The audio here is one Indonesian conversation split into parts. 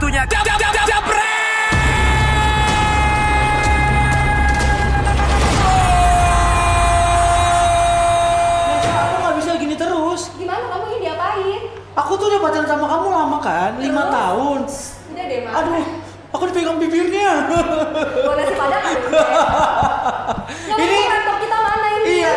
Waktunya nggak bisa gini terus. Gimana kamu ini diapain? Aku tuh udah pacaran sama kamu lama kan, lima tahun. Udah deh, Mas. Aduh, aku dipegang bibirnya. Juga ya? Ngomongin Ini-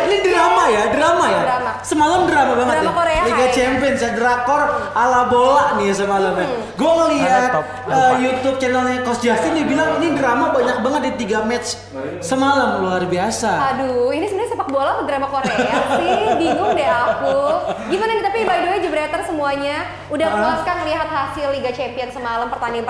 ini? Drama ya, drama ya. Drama. Semalam drama banget Drama ya. Korea Liga. Champions ya, drakor ala bola nih semalamnya. Hmm. Gue ngeliat eh, YouTube channelnya Coach Justin dia bilang ini drama banyak banget di tiga match semalam luar biasa. Aduh, ini sebenarnya sepak bola atau drama Korea sih? Bingung deh aku. Gimana nih tapi by the way Jebreter semuanya udah Ah. puas kan lihat hasil Liga Champions semalam pertandingan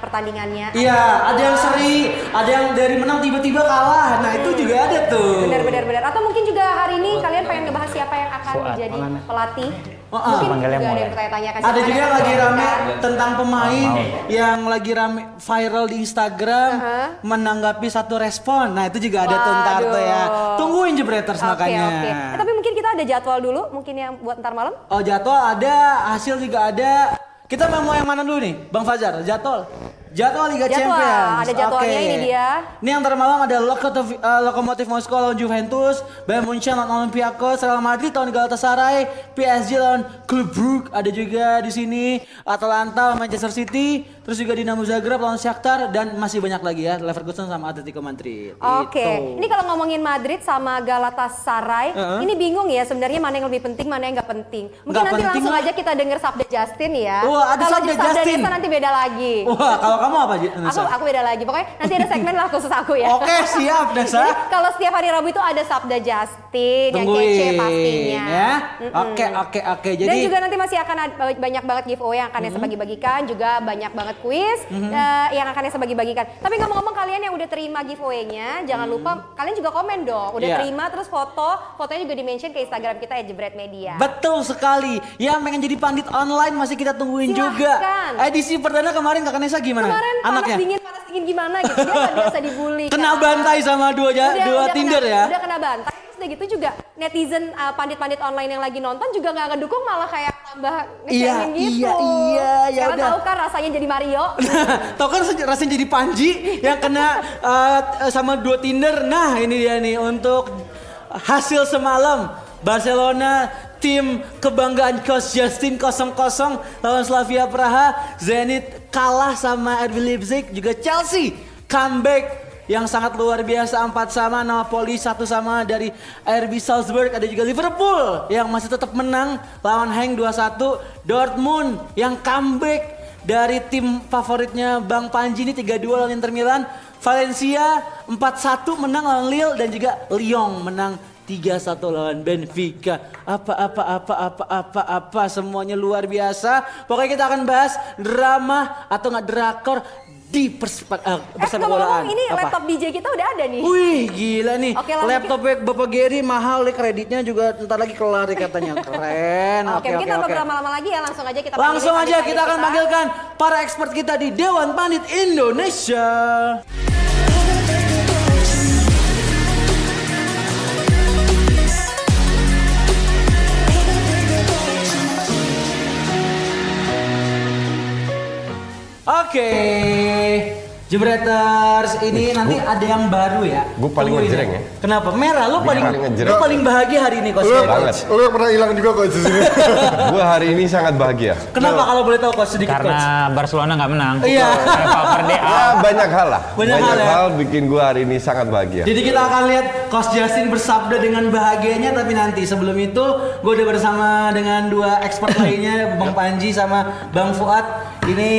pertandingannya? Iya, ada yang seri, ada yang dari menang tiba-tiba kalah. Nah itu juga ada tuh. Benar benar benar. Atau mungkin juga hari ini kalian pengen ngebahas siapa yang akan Fuad, menjadi mana? pelatih? Oh, ah. mungkin juga ada yang bertanya-tanya kan Ada juga yang lagi rame tentang pemain yang lagi rame viral di Instagram Aha. menanggapi satu respon. Nah itu juga ada tuh ntar tuh ya. Tungguin Jebreters Oke makanya. oke. Eh, tapi mungkin kita ada jadwal dulu mungkin yang buat ntar malam. Oh jadwal ada, hasil juga ada. Kita mau yang mana dulu nih, Bang Fajar? Jadwal. Jadwal Liga Jadwal, Champions. ada jadwalnya, Oke. ini dia. Ini yang malam ada Lokomotiv, eh, Lokomotiv Moskow lawan Juventus, Bayern Munchen lawan Olympiakos, Real Madrid lawan Galatasaray, PSG lawan Club Brugge, ada juga di sini Atalanta lawan Manchester City, terus juga Dinamo Zagreb lawan Shakhtar dan masih banyak lagi ya Leverkusen sama Atletico Madrid. Oke, Itu. ini kalau ngomongin Madrid sama Galatasaray, Heeh. ini bingung ya sebenarnya mana yang lebih penting, mana yang nggak penting. Mungkin Nggak nanti penting langsung lah. aja kita denger Sabda Justin ya. Wah, ada kalau Sabda Justin. Nisa nanti beda lagi. Wah, kalau kamu apa, Ji- Aku Nesa? aku beda lagi. Pokoknya nanti ada segmen lah khusus aku ya. Oke, siap, Nesa. Jadi kalau setiap hari Rabu itu ada Sabda Justin yang kece pastinya. ya. Oke, oke, oke. Dan Jadi juga nanti masih akan ada banyak banget giveaway yang akan Mm-hmm. saya bagi-bagikan, juga banyak banget kuis eh, yang akan saya bagi-bagikan. Tapi ngomong-ngomong kalian yang udah terima giveaway-nya, jangan lupa kalian juga komen dong. Udah. Iya. terima terus foto, fotonya juga di-mention ke Instagram kita ya Jebret Media. Betul sekali. Yang pengen jadi pandit online masih kita tungguin juga. Silahkan. Edisi perdana kemarin Kakak Nesa gimana? Kemarin panas Anaknya. dingin, panas dingin gimana gitu. Dia nggak biasa dibully. Kena kan. bantai sama dua ja- Udah- dua udah Tinder kena, ya. Udah kena bantai. Terus udah gitu juga netizen uh, pandit-pandit online yang lagi nonton juga nggak ngedukung malah kayak tambah Iya, ngecengin gitu. iya, iya, ya Sekarang udah. tahu kan rasanya jadi Mario. Tau kan rasanya jadi Panji yang kena uh, sama dua Tinder. Nah ini dia nih untuk hasil semalam Barcelona tim kebanggaan Coach Justin 0-0 lawan Slavia Praha. Zenit kalah sama RB Leipzig juga Chelsea comeback yang sangat luar biasa empat sama Napoli satu sama dari RB Salzburg ada juga Liverpool yang masih tetap menang lawan Heng 2-1 Dortmund yang comeback dari tim favoritnya Bang Panji ini 3-2 lawan Inter Milan. Valencia 4-1 menang lawan Lille dan juga Lyon menang 3-1 lawan Benfica. Apa apa apa apa apa apa semuanya luar biasa. Pokoknya kita akan bahas drama atau nggak drakor di perspa, eh, Eh, persepak bolaan. ini Apa? laptop DJ kita udah ada nih. Wih gila nih Oke, lanjut. Laptop Bapak Gary mahal nih kreditnya juga ntar lagi kelar katanya Keren Oke, mungkin tanpa berlama-lama lagi ya langsung aja kita Langsung aja kita akan panggilkan para expert kita di Dewan Pandit Indonesia. Oke, Jebreters, ini nanti ada yang baru ya. Gua paling Tungguin ngejreng ya. Kenapa? Merah, lu paling, paling ngejreng. lu paling bahagia hari ini, Coach. Lu, Coach. Banget. lu pernah hilang juga kok di sini. Gue hari ini sangat bahagia. Kenapa kalau boleh tahu Coach sedikit Coach? Karena Barcelona nggak menang. Iya. DA. Ya banyak hal lah. Banyak hal ya. bikin gue hari ini sangat bahagia. Jadi kita akan lihat Coach Justin bersabda dengan bahagianya tapi nanti sebelum itu gue udah bersama dengan dua expert lainnya Bang Panji sama Bang Fuad. Ini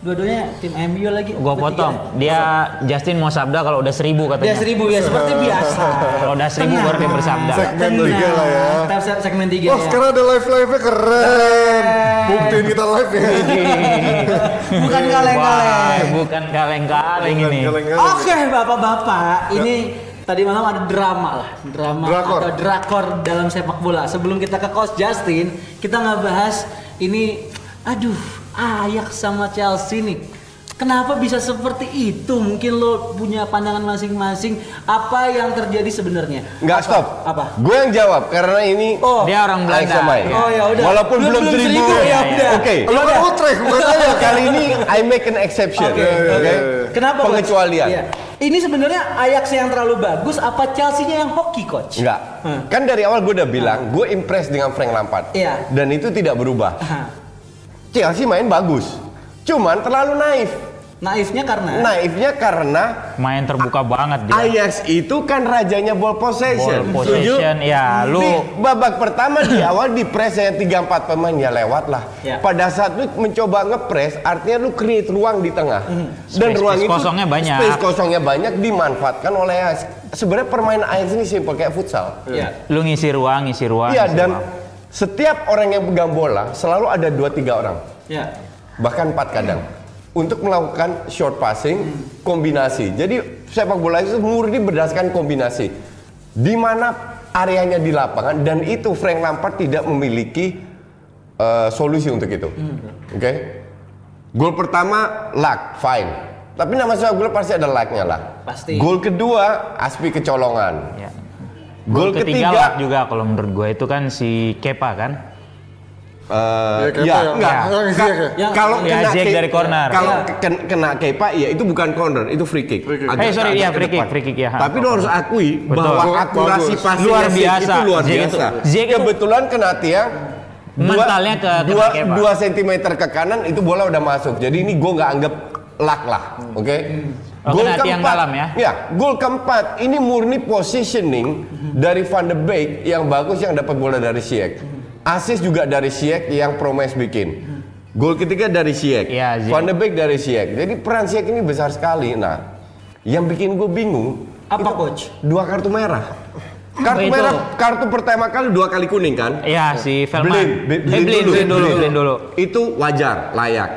dua-duanya tim MU lagi. Gua potong. Dia Justin mau sabda kalau udah seribu Dia katanya. seribu ya seperti biasa. Kalau udah seribu baru dia bersabda. Segmen tiga lah ya. Se- segmen tiga Wah ya. sekarang ada live live nya keren. Buktiin kita live ya. Bukan Wah, kaleng-kaleng. bukan kaleng-kaleng ini. Oke bapak-bapak, ini tadi malam ada drama lah, drama Drakor. atau drakor dalam sepak bola. Sebelum kita ke Coach Justin, kita nggak bahas ini, aduh, Ajax sama Chelsea nih. Kenapa bisa seperti itu? Mungkin lo punya pandangan masing-masing. Apa yang terjadi sebenarnya? Nggak Apa? stop. Apa? Gue yang jawab karena ini Oh. Dia orang Belanda. Alexa main. Oh ya udah. Walaupun belum, seribu. ya Iya, udah. Oke. Lu kan Utrecht bukan Makanya saya. kali ini I make an exception. Oke. Oke. Kenapa? Coach? Pengecualian. Iya. Ini sebenarnya Ajax yang terlalu bagus, apa Chelsea-nya yang hoki, coach? Enggak. Hmm. Kan dari awal gue udah bilang, gue impress dengan Frank Lampard. Iya. Dan itu tidak berubah. Hah. Chelsea main bagus. Cuman terlalu naif. Naifnya karena Naifnya karena Main terbuka banget dia. Ajax itu kan rajanya ball possession. Ball Setuju? possession, ya, lu- Di babak pertama di awal di press yang 3-4 pemain ya lewat lah. Ya. Pada saat lu mencoba ngepres, artinya lu create ruang di tengah. Dan Space- ruang space itu kosongnya banyak. Space kosongnya banyak dimanfaatkan oleh Ajax. Sebenarnya permainan Ajax ini simple kayak futsal. Iya. Lu ngisi ruang, ngisi ruang. Iya ngisi dan ruang. Setiap orang yang pegang bola selalu ada 2-3 orang. Ya. bahkan empat kadang untuk melakukan short passing kombinasi. Jadi sepak bola itu murni berdasarkan kombinasi. Di mana areanya di lapangan dan itu Frank Lampard tidak memiliki eh, solusi untuk itu. Oke. Gol pertama luck, fine. Tapi nama sepak bola pasti ada lucknya lah. Pasti. Gol kedua Aspi kecolongan. Ya. Gol ketiga, ketiga, luck juga kalau menurut gue itu kan si Kepa kan. eh, Ya, Kepa ya, yang- enggak. ya, Kalau Ya, kena Jack Ke- dari corner. Kalau Ya. ken- kena Kepa ya itu bukan corner, itu free kick. Free kick. Agak- Eh, sorry, iya, ke free kick, free kick, ya. Tapi lo harus akui Betul. bahwa akurasi passing Luar biasa. itu luar Jack itu- biasa. Jack itu- Kebetulan kena tiang dua, Mentalnya ke kena dua, Kepa. dua sentimeter ke kanan itu bola udah masuk. Jadi ini gue nggak anggap luck lah, oke? Oh, kena tiang dalam ya? Ya, gol keempat ini murni positioning dari Van de Beek yang bagus yang dapat bola dari Ziyech. Asis juga dari Ziyech yang Promes bikin. Gol ketiga dari. Iya, Ziyech. Van de Beek dari Ziyech. Jadi peran Ziyech ini besar sekali. Nah, yang bikin gue bingung Apa, coach? Dua kartu merah. Kartu Itu. merah, kartu pertama kali dua kali kuning kan? Iya, si Velman. Blin, eh, Blin Blin, dulu, Blin dulu, Blin. Blin dulu. Itu wajar, layak.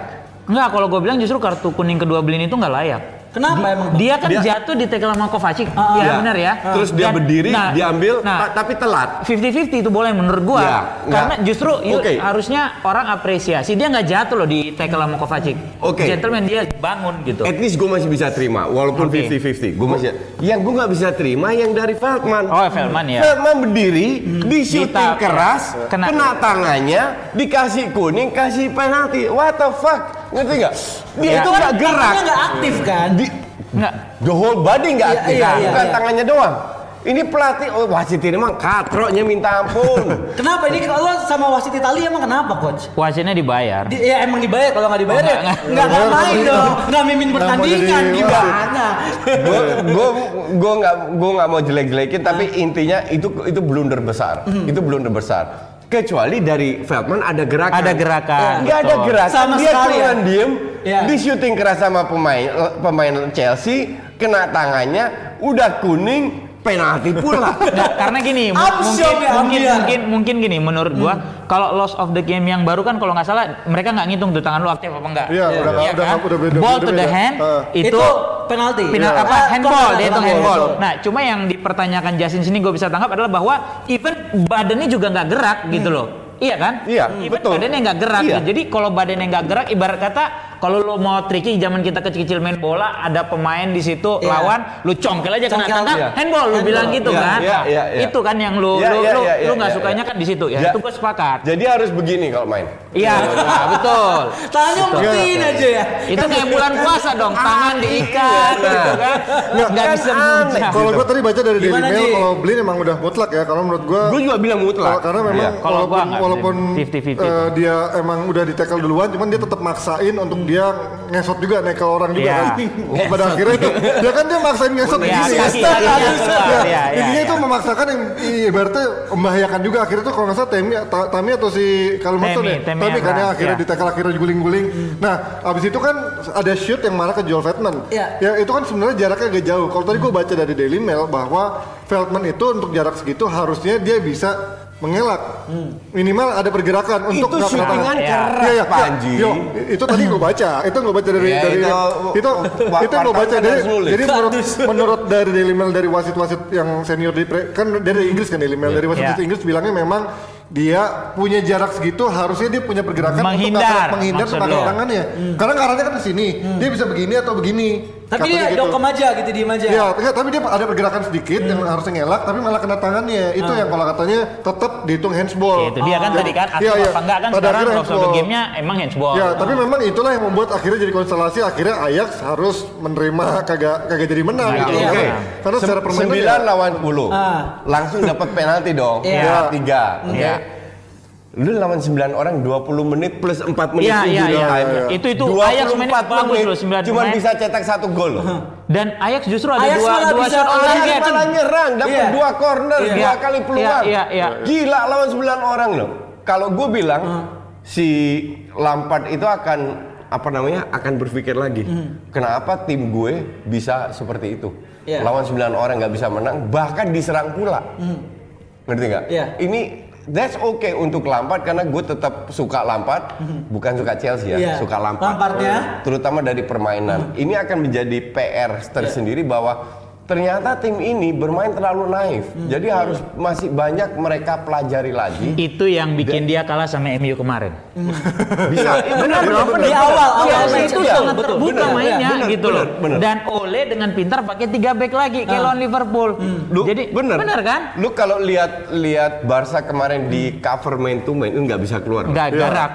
Enggak, kalau gue bilang justru kartu kuning kedua Blin itu nggak layak. Kenapa emang? Dia kan Dia- jatuh di tackle sama Kovacic. Ah, Iya, Ya. benar ya. Terus dia Dan- berdiri, nah, diambil, Nah, ta- tapi telat. 50-50 itu boleh menurut gua. Ya, Karena nggak. justru yuk, Oke. harusnya orang apresiasi dia nggak jatuh loh di tackle sama Kovacic. Oke. Gentleman dia bangun gitu. At least gue masih bisa terima, walaupun Oke. 50-50. Gue masih. Yang gue nggak bisa terima yang dari Feldman. Oh, Velman ya. Feldman berdiri, di shooting Dita- keras, kena- kena, tangannya, dikasih kuning, kasih penalti. What the fuck? Ngerti nggak? Dia Ya. itu nggak gerak. Dia nggak aktif kan? Di, Enggak. the whole body nggak Iya, aktif, iya, iya, bukan iya. tangannya doang. Ini pelatih, oh wasit ini emang katroknya minta ampun. Kenapa ini kalau sama wasit Italia emang kenapa, coach? Wasitnya dibayar. Di, ya emang dibayar kalau nggak dibayar Oh, ya nggak, nggak nggak nggak. main dong nggak mimin Nggak pertandingan gimana gue gue gue nggak gue nggak mau jelek-jelekin tapi intinya itu itu blunder besar itu blunder besar kecuali dari Feldman ada gerakan Ada gerakan, nggak ada gerakan Sama dia sekali cuma ya? diem Iya. di syuting keras sama pemain pemain Chelsea kena tangannya udah kuning penalti pula Nggak, karena gini, mungkin, ya, mungkin, mungkin, mungkin gini, menurut gua, kalau loss of the game yang baru kan kalau nggak salah mereka nggak ngitung tuh tangan lu aktif apa enggak. Iya, udah nggak- udah nggak- udah beda- Ball udah to the hand Ah. itu, itu penalti Pina, Iya. apa Ah, handball dia itu handball. Nah, cuma yang dipertanyakan Justin sini gue bisa tangkap adalah bahwa even badannya juga nggak gerak gitu loh. Iya kan? Iya, even betul. badannya nggak gerak. Iya. Jadi kalau badannya nggak gerak, ibarat kata kalau lo mau tricky zaman kita kecil-kecil main bola, ada pemain di situ Iya. lawan, lu congkel aja kena tangkap, iya. handball lu Handball. bilang gitu Iya, kan? iya, Nah, iya, iya. Itu kan yang lu Iya, lu iya, lu, iya, lu iya, nggak iya, sukanya iya. kan di situ ya. Ja- Itu gue sepakat. jadi harus begini kalau main Iya, nah, betul. tangannya umpetin aja ya Itu kayak bulan puasa dong, tangan diikat Iya, gitu kan. Nggak kan bisa. Kalau gue tadi baca dari Daily Mail, kalau Blin emang udah mutlak ya. Kalau menurut gue, gue juga bilang mutlak karena memang Iya. Kalau gua walaupun walaupun Blin. 50-50. eh, dia emang udah di tackle duluan, cuman dia tetap maksain untuk dia ngesot juga nekel orang juga Iya. kan. Pada akhirnya itu, dia kan dia maksain ngesot Iya, begini. kaki- ya. kakinya keluar, Ya, iya, iya, intinya iya. itu memaksakan yang i- ibaratnya membahayakan juga akhirnya tuh kalau nggak salah Temi, Ta- Tami atau si Kalmaton Temi, ya Temi Tami kan yang akhirnya iya. di tackle akhirnya guling-guling nah abis itu kan ada shoot yang marah ke Joel Feldman Iya. ya itu kan sebenarnya jaraknya agak jauh kalau tadi gue baca dari Daily Mail bahwa Feldman itu untuk jarak segitu harusnya dia bisa mengelak minimal ada pergerakan untuk Itu syutingan keras, Iya, iya, Panji. iya. Yo, itu tadi gue baca itu gue baca dari Iya, dari itu- itu itu gue baca dari jadi menurut menurut dari Daily Mail dari wasit-wasit yang senior di pre- kan dari Inggris kan Daily Mail dari wasit-wasit Iya. Inggris bilangnya memang dia punya jarak segitu harusnya dia punya pergerakan Menghindar, untuk menghindar lo. tangannya. Karena arahnya kan ke sini. Dia bisa begini atau begini. Tapi dia gitu. dokem aja gitu diem aja. Ya, enggak, tapi dia ada pergerakan sedikit yang Hmm. harusnya ngelak, tapi malah kena tangannya. Itu Ah. yang kalau katanya tetap dihitung handsball. Ya, itu dia kan Jadi- tadi kan aktif iya, iya. apa enggak kan Pada sekarang handsball. gamenya emang handsball. Ya, tapi memang itulah yang membuat akhirnya jadi konstelasi akhirnya Ajax harus menerima kagak kagak jadi menang Nah, gitu. itu Karena, dia. karena secara permainan ya- 9 lawan 10. Ah. Langsung dapat penalti dong. Iya. Ya, 3. Oke. Lu lawan 9 orang 20 menit plus 4 menit injury iya. time. Itu- itu Ajax 24 bagus menit loh, 9 Cuma bisa cetak satu gol. Dan Ajax justru ada Ajax dua dua bisa shot on target. Malah nyerang, dapat Iya. dua corner, Iya. dua kali peluang. Iya, iya, iya. Gila lawan 9 orang loh. Kalau gue bilang si Lampard itu akan apa namanya akan berpikir lagi. Kenapa tim gue bisa seperti itu? Iya. Lawan 9 orang nggak bisa menang, bahkan diserang pula. Ngerti nggak? Iya. Ini that's okay untuk Lampard karena gue tetap suka Lampard, bukan suka Chelsea ya, Iya. suka Lampard. Lampardnya? Terutama dari permainan. Ini akan menjadi PR tersendiri bahwa ternyata tim ini bermain terlalu naif. Jadi harus masih banyak mereka pelajari lagi. Itu yang bikin dia kalah sama MU kemarin. Bisa. Iya, Benar dong. Di awal, awal match, itu iya, sangat betul. terbuka Benar, mainnya benar, gitu loh. benar, benar. Dan Ole dengan pintar pakai tiga back lagi kayak Ah. lawan Liverpool. Lu, Jadi bener. benar kan? Lu kalau lihat lihat Barca kemarin di cover main to main itu nggak bisa keluar. Nggak Iya. gerak.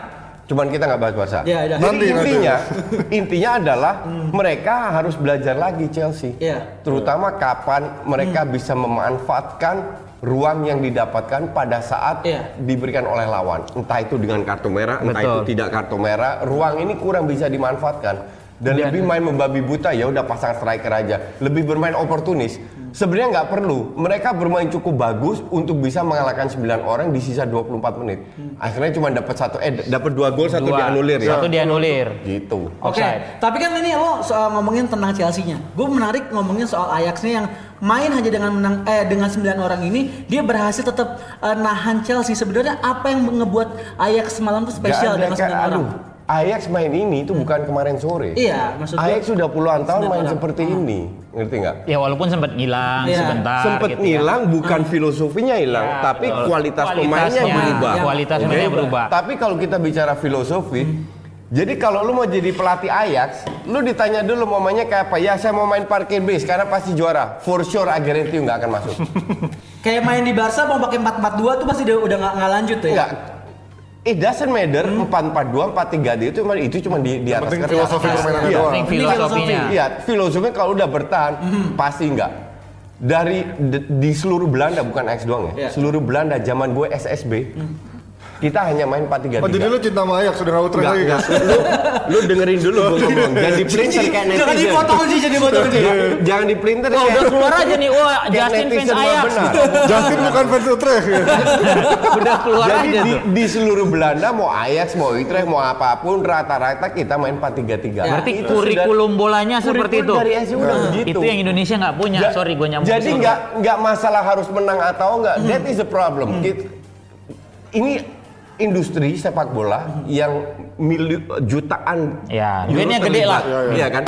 Cuman kita nggak bahas Barca. Iya, iya. Jadi Nanti, nanti. intinya intinya adalah mereka harus belajar lagi Chelsea. Iya. Terutama kapan mereka bisa memanfaatkan ruang yang didapatkan pada saat Iya. diberikan oleh lawan. Entah itu dengan kartu merah, entah Betul. itu tidak kartu merah, ruang ini kurang bisa dimanfaatkan. Dan Dan- lebih main membabi buta ya udah pasang striker aja. Lebih bermain oportunis. Sebenarnya nggak perlu. Mereka bermain cukup bagus untuk bisa mengalahkan 9 orang di sisa 24 menit. Akhirnya cuma dapat satu eh dapat dua gol, satu Dua. dianulir ya. Satu dianulir. Gitu. Oke, Offside. tapi kan ini lo soal ngomongin tentang Chelsea-nya. Gue menarik ngomongin soal Ajax-nya yang main hanya dengan menang eh dengan 9 orang ini dia berhasil tetap eh, nahan Chelsea. Sebenarnya apa yang ngebuat Ajax semalam tuh spesial dengan kayak, 9 orang? aduh, Ajax main ini itu bukan kemarin sore. Iya, maksud gue- Ajax sudah puluhan tahun 9 main orang. seperti ini, ngerti nggak? Ya walaupun sempat ngilang Iya. sebentar. Sempet gitu ya. ngilang, bukan filosofinya hilang, Ya, tapi betul. kualitas pemainnya Kualitasnya, berubah. Ya, Kualitas pemainnya berubah. Tapi kalau kita bicara filosofi, jadi kalau lu mau jadi pelatih Ajax, lu ditanya dulu mau mainnya kayak apa? Ya saya mau main parkir base karena pasti juara. For sure Aguero nggak akan masuk. Kayak main di Barca mau pakai 4-4-2 tuh pasti udah nggak nggak lanjut tuh ya. Enggak. It doesn't matter 4-4-2, 4-3-3 itu cuma itu cuma di di atas penting kertas. filosofi permainannya Iya. doang. Penting Ini filosofinya. Iya, filosofinya kalau udah bertahan pasti enggak. Dari de- di seluruh Belanda bukan X doang ya. Iya. Seluruh Belanda zaman gue SSB. Kita hanya main 4-3-3. Oh jadi lu cinta sama Ajax utrecht Enggak, lagi guys. Lu, lu dengerin dulu gue ngomong. Jangan di printer kayak netizen. Jangan dipotong sih jadi potong sih. Jangan di printer Wah, kayak udah keluar aja nih. Wah, kayak Justin fans Ajax. benar. Justin bukan fans Utrecht ya. udah keluar Jadi aja di, tuh. di seluruh Belanda mau Ajax, mau Utrecht, mau apa pun rata-rata kita main 4-3-3. Berarti Itu kurikulum bolanya seperti itu. dari SD udah begitu. Itu yang Indonesia nggak punya. Sorry, gue nyambung. Jadi situ. nggak nggak masalah harus menang atau enggak. That is the problem. Kit- Ini industri sepak bola yang mili- jutaan Ya, euro duitnya gede lah. Ya, ya. Iya kan?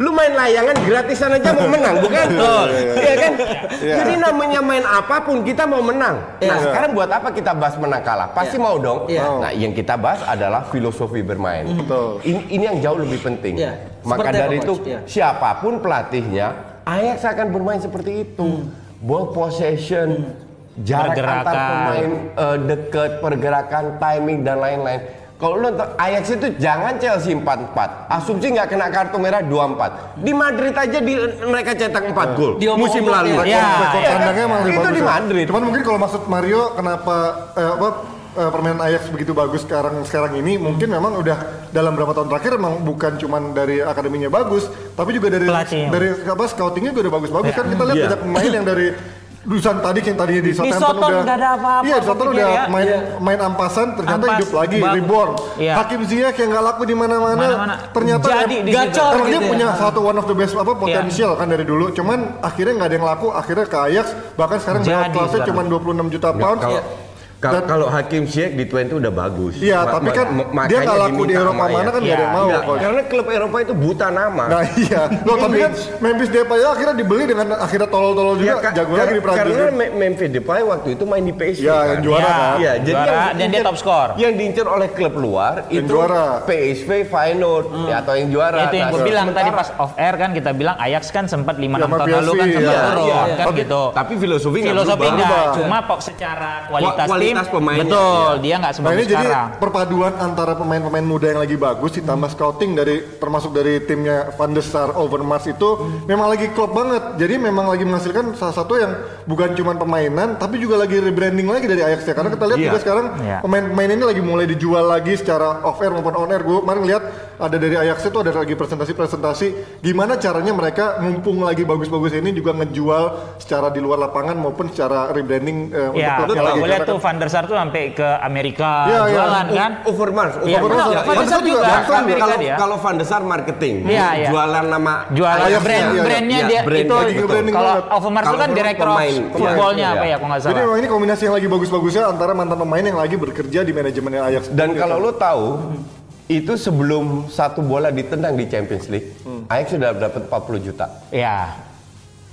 Lu main layangan gratisan aja mau menang, bukan? Iya kan? Jadi namanya main apa pun kita mau menang. Nah, sekarang buat apa kita bahas menang kalah? Pasti mau dong. Iya. Nah, yang kita bahas adalah filosofi bermain. Betul. Ini, ini yang jauh lebih penting. Iya. Maka Seperti dari itu? Iya. siapa pun pelatihnya, Ajax akan bermain seperti itu. Ball possession, jarak Pergerakan. antar pemain eh, dekat, pergerakan, timing dan lain-lain. Kalau lu nonton Ajax itu jangan Chelsea 4-4. Asumsi nggak kena kartu merah 2-4. Di Madrid aja di, mereka cetak 4 gol Diomong-omong, musim lalu. ya. Ya. Rekor Iya, kandangnya emang lebih itu bagus di ya. Madrid. Cuman mungkin kalau maksud Mario kenapa eh, apa eh, permainan Ajax begitu bagus sekarang sekarang ini mungkin memang udah dalam beberapa tahun terakhir emang bukan cuman dari akademinya bagus, tapi juga dari Pelatihnya. dari apa scoutingnya juga udah bagus-bagus kan kita lihat Iya. banyak pemain yang dari Dusan tadi yang tadi di Southampton udah nggak ada apa-apa, Iya, di Southampton udah ya. main Iya. main ampasan ternyata Ampas, hidup lagi, bagus. reborn. Iya. Hakim Ziyech yang nggak laku di mana-mana ternyata Jadi em-. Gacor Emang dia gitu ya. punya satu one of the best apa potensial Iya. kan dari dulu. Cuman akhirnya nggak ada yang laku. Akhirnya ke Ajax bahkan sekarang Jadi kelasnya cuma 26 juta pounds. kalau- Ya. Kalau kalau Hakim Ziyech di Twente udah bagus. Iya, Ma- tapi kan ma- dia nggak laku di Eropa mana Ajax. kan nggak ada yang Iya, mau. Nggak, coach. karena klub Eropa itu buta nama. Nah iya, loh tapi kan Memphis Depay akhirnya dibeli dengan akhirnya tolol-tolol juga, Iya, ka- jago ka- lagi di Prancis. Karena kan. Me- Memphis Depay waktu itu main di PSV. Ya, kan? yang juara Iya. kan. Iya, jadi Juara, yang dan dia top skor. Yang diincer oleh klub luar Yang itu juara. PSV, Feyenoord, ya, atau yang juara. Ya, itu yang Nah, gue bilang tadi pas off air kan kita bilang Ajax kan sempat 5 6 Sama tahun lalu kan sempat iya. turun Iya, kan Tapi- gitu. Tapi filosofi nggak Filosofi berubah. enggak, Berubah. cuma pok secara kualitas tim pemainnya, betul, iya. dia nggak Nah sebagus ini jadi sekarang. perpaduan antara pemain-pemain muda yang lagi bagus ditambah scouting dari termasuk dari timnya Van der Sar Overmars itu memang lagi klop banget. Jadi memang lagi menghasilkan salah satu yang bukan cuma permainan tapi juga lagi rebranding lagi dari Ajax ya. Karena kita lihat Iya. juga sekarang Iya. pemain-pemain ini lagi mulai dijual lagi secara off air maupun on air. Gue kemarin lihat ada dari Ajax itu ada lagi presentasi-presentasi gimana caranya mereka mumpung lagi bagus-bagus ini juga ngejual secara di luar lapangan maupun secara rebranding eh, Ya, untuk kalau lagi. gue lihat tuh kan- Van der Sar tuh sampai ke Amerika Iya, iya. jualan kan. Overmars, Overmars. ya, Van der ya. Sar juga ke Sar Amerika kalau dia. kalau Van der Sar marketing, Iya, iya. jualan nama Jualan Ajax, brand, iya, iya. brandnya Iya, dia brand itu kalau. Overmars itu Kalau kan direktur footballnya apa ya, kalau nggak Jadi salah. memang ini kombinasi yang lagi bagus-bagusnya antara mantan pemain yang lagi bekerja di manajemennya Ajax. Dan kalau lo tahu, itu sebelum satu bola ditendang di Champions League, Hmm. Ajax sudah dapat 40 juta. Iya.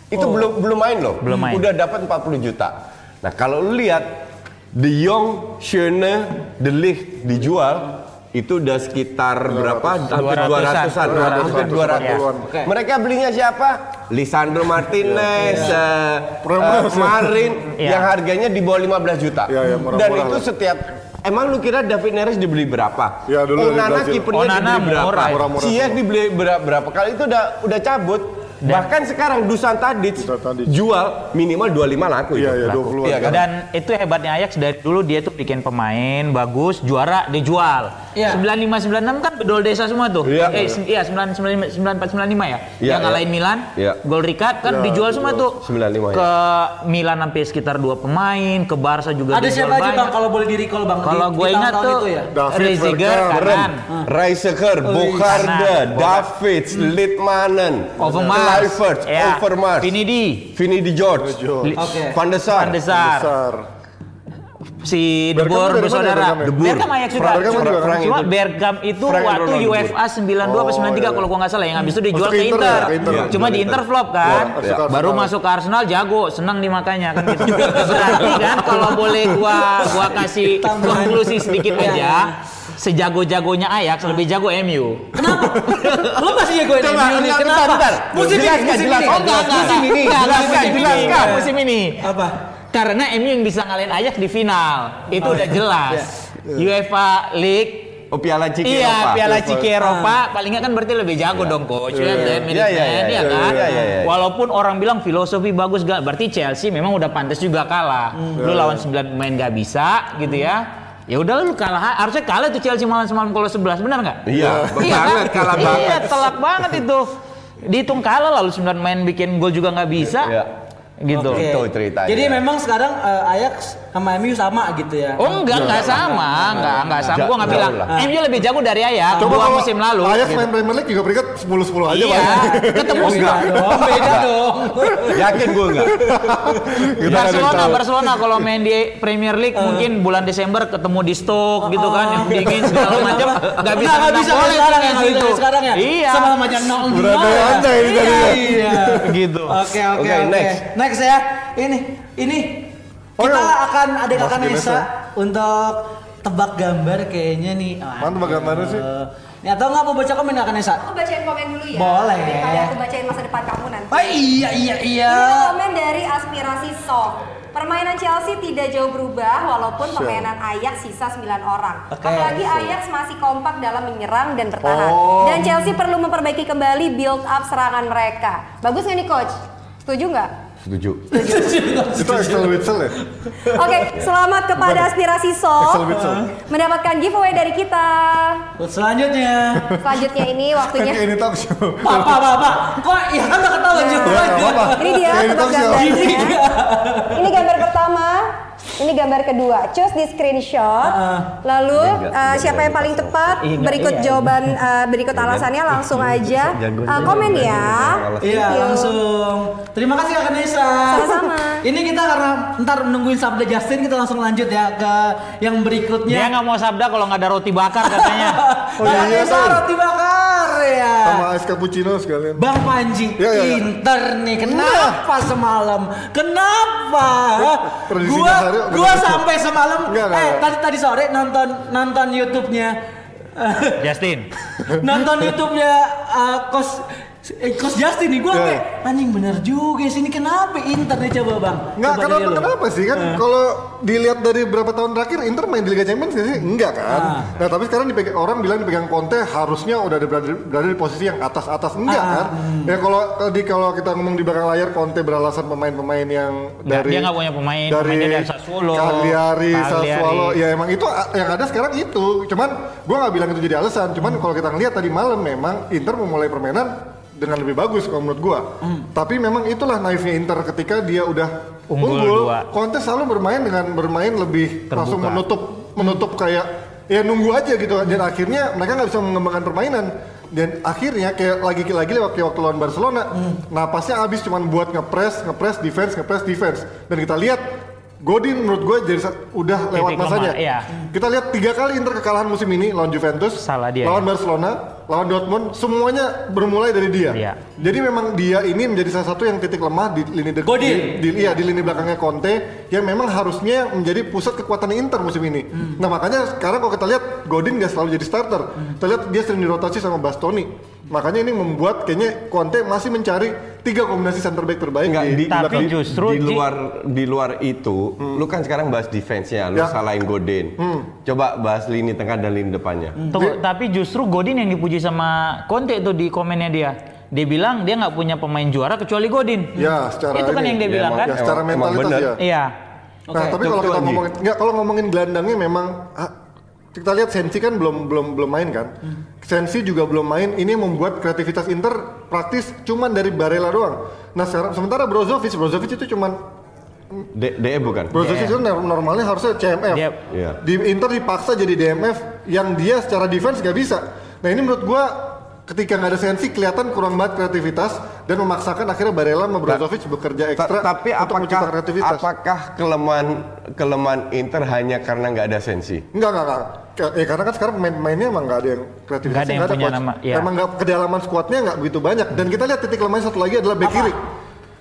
Itu belum belum main loh. Belum main. Udah dapat 40 juta. Nah, kalau lu lihat De Jong, Schöne, De Ligt dijual itu udah sekitar berapa? Hampir 200-an, 200-an, hampir 200. 200-an. Oke. Mereka belinya siapa? Lisandro Martinez, eh, Ramos. eh, Marin Iya. yang harganya di bawah 15 juta. Iya, iya, murah-murah Dan itu setiap Emang lu kira David Neres dibeli berapa? Iya, dulu dari Onana Brazil. kipernya Onana dibeli berapa? murah. Semua. dibeli berapa, berapa kali itu udah udah cabut. Bahkan sekarang Dusan Tadic Dusan Tadic. jual minimal 25 laku Iya, itu. iya, Laku. 20-an. Iya kan? Dan itu hebatnya Ajax dari dulu dia tuh bikin pemain bagus, juara dijual. Iya. 95 96 kan bedol desa semua tuh. Iya. Eh iya 995 94 95 ya. Iya, yang ngalahin iya. Milan, Iya. gol Rikat kan Iya, dijual semua tuh. 95 ya. Ke Milan sampai sekitar dua pemain, ke Barca juga Ada siapa aja bang kalau boleh di recall bang? Kalau gue ingat tuh itu ya? David Reziger kanan, Reiseker, Bokarde, Kanan. Davids, Litmanen, Overmars, ya, Overmars, Vinidi, Vini di George. Van der Sar, Van der Sar. Si De Bergkamp Boer dari mana bersaudara. ya. Bergkamp Ajax juga. Cuma- kan? Cuma itu. Waktu. UEFA 92 apa Oh, 93 iya. kalau gua nggak salah yang habis itu dijual ke Inter ya. Iya, Cuma di Inter. Flop kan. Iya, ke Baru masuk ke Arsenal jago, senang di makanya kan gitu. Berarti kan kalau boleh gua gua kasih konklusi sedikit aja. Sejago-jagonya Ajax lebih jago MU. Lo masih ya gue Coba, ini bentar, kenapa? bentar, bentar. Musim ini, Jelaskan, musim jelaskan. ini. Oh enggak, enggak, Musim ini, jelaskan, musim ini, jelaskan. enggak, musim ini. Apa? Karena MU yang bisa ngalahin Ajax di final. Itu udah jelas. UEFA League Oh Piala Ciki Iya, Eropa. Piala Ciki Eropa paling nggak kan berarti lebih jago dong coach. Iya, ya, iya. Iya, iya, iya, ya iya, kan? iya, iya, iya. Walaupun orang bilang filosofi bagus gak, berarti Chelsea memang udah pantas juga kalah. Lu lawan 9 pemain gak bisa gitu ya. Ya udah lu kalah, harusnya kalah tuh Chelsea malam semalam kalau 11 benar nggak? Iya, banget, kalah Iya, banget. telak banget itu. Dihitung kalah lalu 9 main bikin gol juga nggak bisa. Iya. Gitu. Oke. Itu ceritanya. Jadi memang sekarang eh, Ajax sama MU sama gitu ya? Oh enggak, enggak sama, enggak, enggak sama. Gua nggak Jauh bilang. MU lebih jago dari Ajax dua kalau musim lalu. Ajax gitu. main Premier League juga peringkat 10-10 aja Iya, Pak. ketemu Oh, enggak dong, beda dong. Yakin gue enggak? Barcelona, Barcelona kalau main di Premier League mungkin bulan Desember ketemu di Stoke gitu kan yang dingin segala macam nggak bisa Nggak menang bisa sekarang ya, gitu. sekarang ya? Iya. Sama macam nol nol. Berandai-andai ini tadi ya. Iya. Gitu. Oke oke Oke, next. Next ya. Ini ini Oh, kita iya. akan ada kakak Ganes Nesa ya? untuk tebak gambar kayaknya nih. Mana tebak gambarnya sih? Nih atau nggak mau baca komen kakak Nesa? Aku bacain komen dulu ya. Boleh. Daripada aku bacain masa depan kamu nanti. Oh iya iya iya. Ini komen dari aspirasi Soft. Permainan Chelsea tidak jauh berubah walaupun permainan Ajax sisa 9 orang. Oke. Apalagi Ajax masih kompak dalam menyerang dan bertahan. Oh. Dan Chelsea perlu memperbaiki kembali build up serangan mereka. Bagus nggak nih coach? Setuju nggak? Setuju. Itu Axel Witsel ya? Oke, selamat kepada aspirasi Witsel. mendapatkan giveaway dari kita. Buat selanjutnya. Selanjutnya ini waktunya. Kayak ini talk show. Papa papa. Kok ya kan ketahuan juga. Ini dia tebak gambarnya. Ini gambar pertama. Ini gambar kedua. Choose di screenshot. Heeh. Lalu Enggak, uh, siapa yang paling tepat Iya, enggak, berikut iya. jawaban uh, berikut alasannya langsung aja uh, komen ya. Iya langsung. Terima kasih Kak Nesa. Sama-sama. Ini kita karena ntar nungguin sabda Justin kita langsung lanjut ya ke yang berikutnya. Dia nggak mau sabda kalau nggak ada roti bakar katanya. Oh, Kak iya, roti bakar ya. Sama es cappuccino sekalian. Bang Panji, Iya, iya, iya. Inter nih, kenapa semalam? Kenapa? Prediksinya gua hari- gua sampai semalam, Enggak, enggak, eh enggak. tadi tadi sore nonton nonton YouTube-nya, Justin. nonton YouTube-nya uh, kos eh, kos Justin nih, gua Iya. kayak anjing bener juga sih ini kenapa Inter nih coba bang? Nggak, Coba kenapa, kenapa sih kan kalau dilihat dari beberapa tahun terakhir Inter main di Liga Champions sih? Enggak kan? Ah. Nah tapi sekarang dipegang, orang bilang dipegang Conte harusnya udah ada berada, berada di posisi yang atas-atas enggak Ah, kan? Ya kalau tadi kalau kita ngomong di belakang layar Conte beralasan pemain-pemain yang Nggak, dari dia nggak punya pemain, dari pemainnya dari Sassuolo, Cagliari, Cagliari. Sassuolo, ya emang itu yang ada sekarang itu. Cuman gua nggak bilang itu jadi alasan. Cuman kalau kita ngelihat tadi malam memang Inter memulai permainan dengan lebih bagus kalau menurut gua. Tapi memang itulah naifnya Inter ketika dia udah Unggul unggul, dua. Conte selalu bermain dengan bermain lebih Terbuka. langsung menutup menutup kayak ya nunggu aja gitu dan akhirnya mereka nggak bisa mengembangkan permainan dan akhirnya kayak lagi-lagi lewat kayak waktu lawan Barcelona napasnya habis cuman buat ngepres ngepres defense ngepres defense dan kita lihat Godin menurut gue jadi udah lewat Titik masanya. lemah, iya. Kita lihat tiga kali Inter kekalahan musim ini lawan Juventus, Salah dia, lawan ya. Barcelona, lawan Dortmund, semuanya bermulai dari dia. Iya. Jadi memang dia ini menjadi salah satu yang titik lemah di lini de- Godin. di, di- iya di lini belakangnya Conte yang memang harusnya menjadi pusat kekuatan Inter musim ini. Nah makanya sekarang kalau kita lihat Godin nggak selalu jadi starter. Kita lihat dia sering dirotasi sama Bastoni. Makanya ini membuat kayaknya Conte masih mencari tiga kombinasi center back terbaik Enggak, di, di, di Tapi belakang. justru di luar di luar itu, lu kan sekarang bahas defense-nya, lu Ya. salahin Godin. Coba bahas lini tengah dan lini depannya. Tunggu, tapi justru Godin yang dipuji sama Conte itu di komennya dia. Dia bilang dia nggak punya pemain juara kecuali Godin. Ya, secara itu kan ini. yang dia Ya, bilang emang- kan? Ya, secara mentalitas ya. Iya. Nah, Oke, tapi kalau kita ngomongin nggak kalau ngomongin gelandangnya memang ah, kita lihat Sensi kan belum belum belum main kan. Sensi juga belum main. Ini membuat kreativitas Inter praktis cuman dari Barella doang. Nah, sekarang sementara Brozovic, Brozovic itu cuman D- DE bukan? Brozovic Iya. itu nor- normalnya harusnya CMF. Dia- Iya. Di Inter dipaksa jadi DMF yang dia secara defense nggak bisa. Nah, ini menurut gua ketika nggak ada Sensi kelihatan kurang banget kreativitas dan memaksakan akhirnya Barella sama Brozovic bekerja Ta- ekstra tapi untuk menciptakan apakah kreativitas. apakah kelemahan kelemahan Inter hanya karena nggak ada sensi? Enggak, enggak, enggak. Ya karena kan sekarang pemain-pemainnya emang nggak ada yang kreativitas. Nggak ada yang punya nama, iya. Emang nggak kedalaman skuadnya nggak begitu banyak. Dan kita lihat titik lemahnya satu lagi adalah back kiri.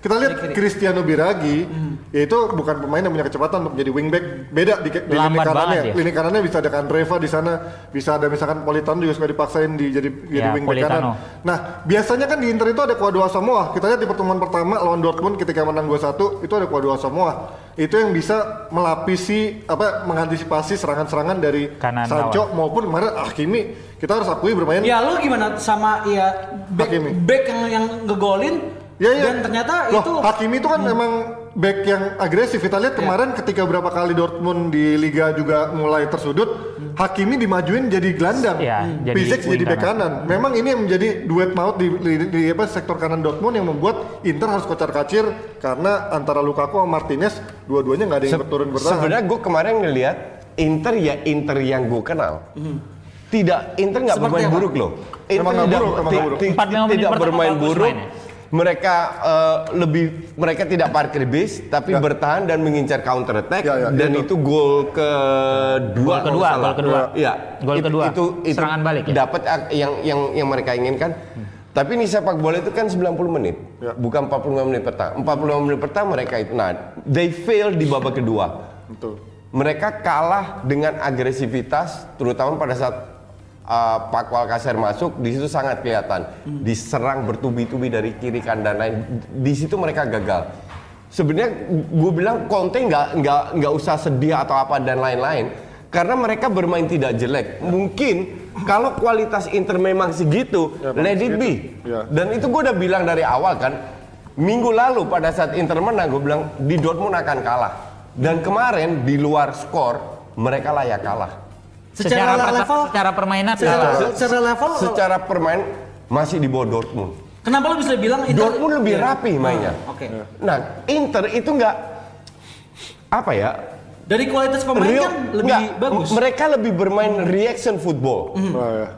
Kita lihat Cristiano Biragi, yaitu bukan pemain yang punya kecepatan untuk menjadi wingback. Beda di, di lini kanannya. dia. Lini kanannya bisa ada Kandreva di sana, bisa ada misalkan Politano juga suka dipaksain di jadi jadi Ya, wingback Politano. kanan. Nah, biasanya kan di Inter itu ada Kuadro Asamoah. Kita lihat di pertemuan pertama lawan Dortmund ketika menang 2-1, itu ada Kuadro Asamoah. Itu yang bisa melapisi apa mengantisipasi serangan-serangan dari Kanan Sancho maupun kemarin Hakimi. Kita harus akui bermain Ya lu gimana sama ya back, Hakimi. back yang yang ngegolin Ya, ya. dan ternyata Loh, itu Hakimi itu kan memang back yang agresif. Kita lihat kemarin ketika berapa kali Dortmund di Liga juga mulai tersudut, Hakimi dimajuin jadi gelandang. Ya, jadi Piszek jadi back kanan. kanan. Memang ini yang menjadi duet maut di, di, di apa, sektor kanan Dortmund yang membuat Inter harus kocar-kacir karena antara Lukaku sama Martinez dua-duanya nggak ada yang Se- berturun bertahan. Sebenarnya gue kemarin ngelihat Inter ya Inter yang gue kenal. Tidak, Inter nggak bermain apa? buruk loh. Inter Emang tidak, buruk, emang buruk. ti- 45 menit tidak bermain buruk. Mereka eh, lebih mereka tidak parkir bis tapi Ya. bertahan dan mengincar counter attack Ya, ya, dan itu. itu gol kedua Gol kedua, gol kedua. Iya. Gol Itu- kedua. Itu itu Serangan balik ya? dapat ak- yang yang yang mereka inginkan. Tapi ini sepak bola itu kan 90 menit. Ya. Bukan 45 menit pertama. 45 menit pertama mereka itu nah, they fail di babak kedua Betul. mereka kalah dengan agresivitas terutama pada saat uh, Pak Walkaser masuk di situ sangat kelihatan. Diserang bertubi-tubi dari kiri kanan dan lain. Di situ mereka gagal. Sebenarnya gue bilang Conte nggak nggak nggak usah sedih atau apa dan lain-lain. Karena mereka bermain tidak jelek. Mungkin kalau kualitas Inter memang segitu Ya, let it be. Ya. dan itu gue udah bilang dari awal kan minggu lalu pada saat Inter menang gue bilang di Dortmund akan kalah. Dan kemarin di luar skor mereka layak kalah. Secara, perta- level secara permainan secara, kalah. secara level Secara permain masih di bawah Dortmund. kenapa lu bisa bilang Inter Dortmund lebih Iya. rapi mainnya. Ah, Oke. Nah Inter itu nggak apa ya Dari kualitas pemain Real- kan lebih nggak, bagus. Mereka lebih bermain reaction football. Ya.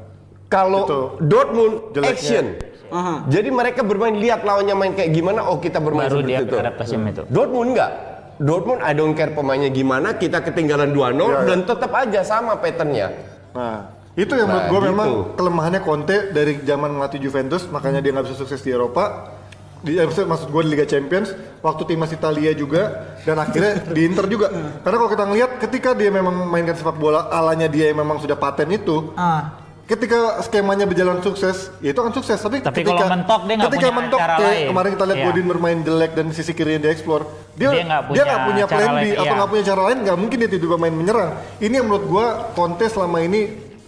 Kalau Itu Dortmund jeleknya. action. Aha. Jadi mereka bermain lihat lawannya main kayak gimana, oh kita bermain Baru dia seperti itu. adaptasi sama itu. Dortmund enggak. Dortmund I don't care pemainnya gimana, kita ketinggalan 2-0 Ya, ya. dan tetap aja sama patternnya. Nah, itu yang menurut Nah, gue gitu. memang kelemahannya Conte dari zaman melatih Juventus, makanya dia nggak bisa sukses di Eropa. Di, eh, maksud- gue di Liga Champions, waktu timnas Italia juga, dan akhirnya di Inter juga. Karena kalau kita ngelihat, ketika dia memang memainkan sepak bola alanya dia yang memang sudah paten itu, Ah. Ketika skemanya berjalan sukses, ya itu akan sukses. Tapi, Tapi ketika, kalau mentok, dia ketika punya mentok, cara kayak lain. kemarin kita lihat Iya. Godin bermain jelek dan sisi kirinya dia explore, dia Dia nggak dia punya punya cara plan B lain, atau iya. nggak punya cara lain, nggak mungkin dia tiba-tiba main menyerang. Ini yang menurut gua Conte selama ini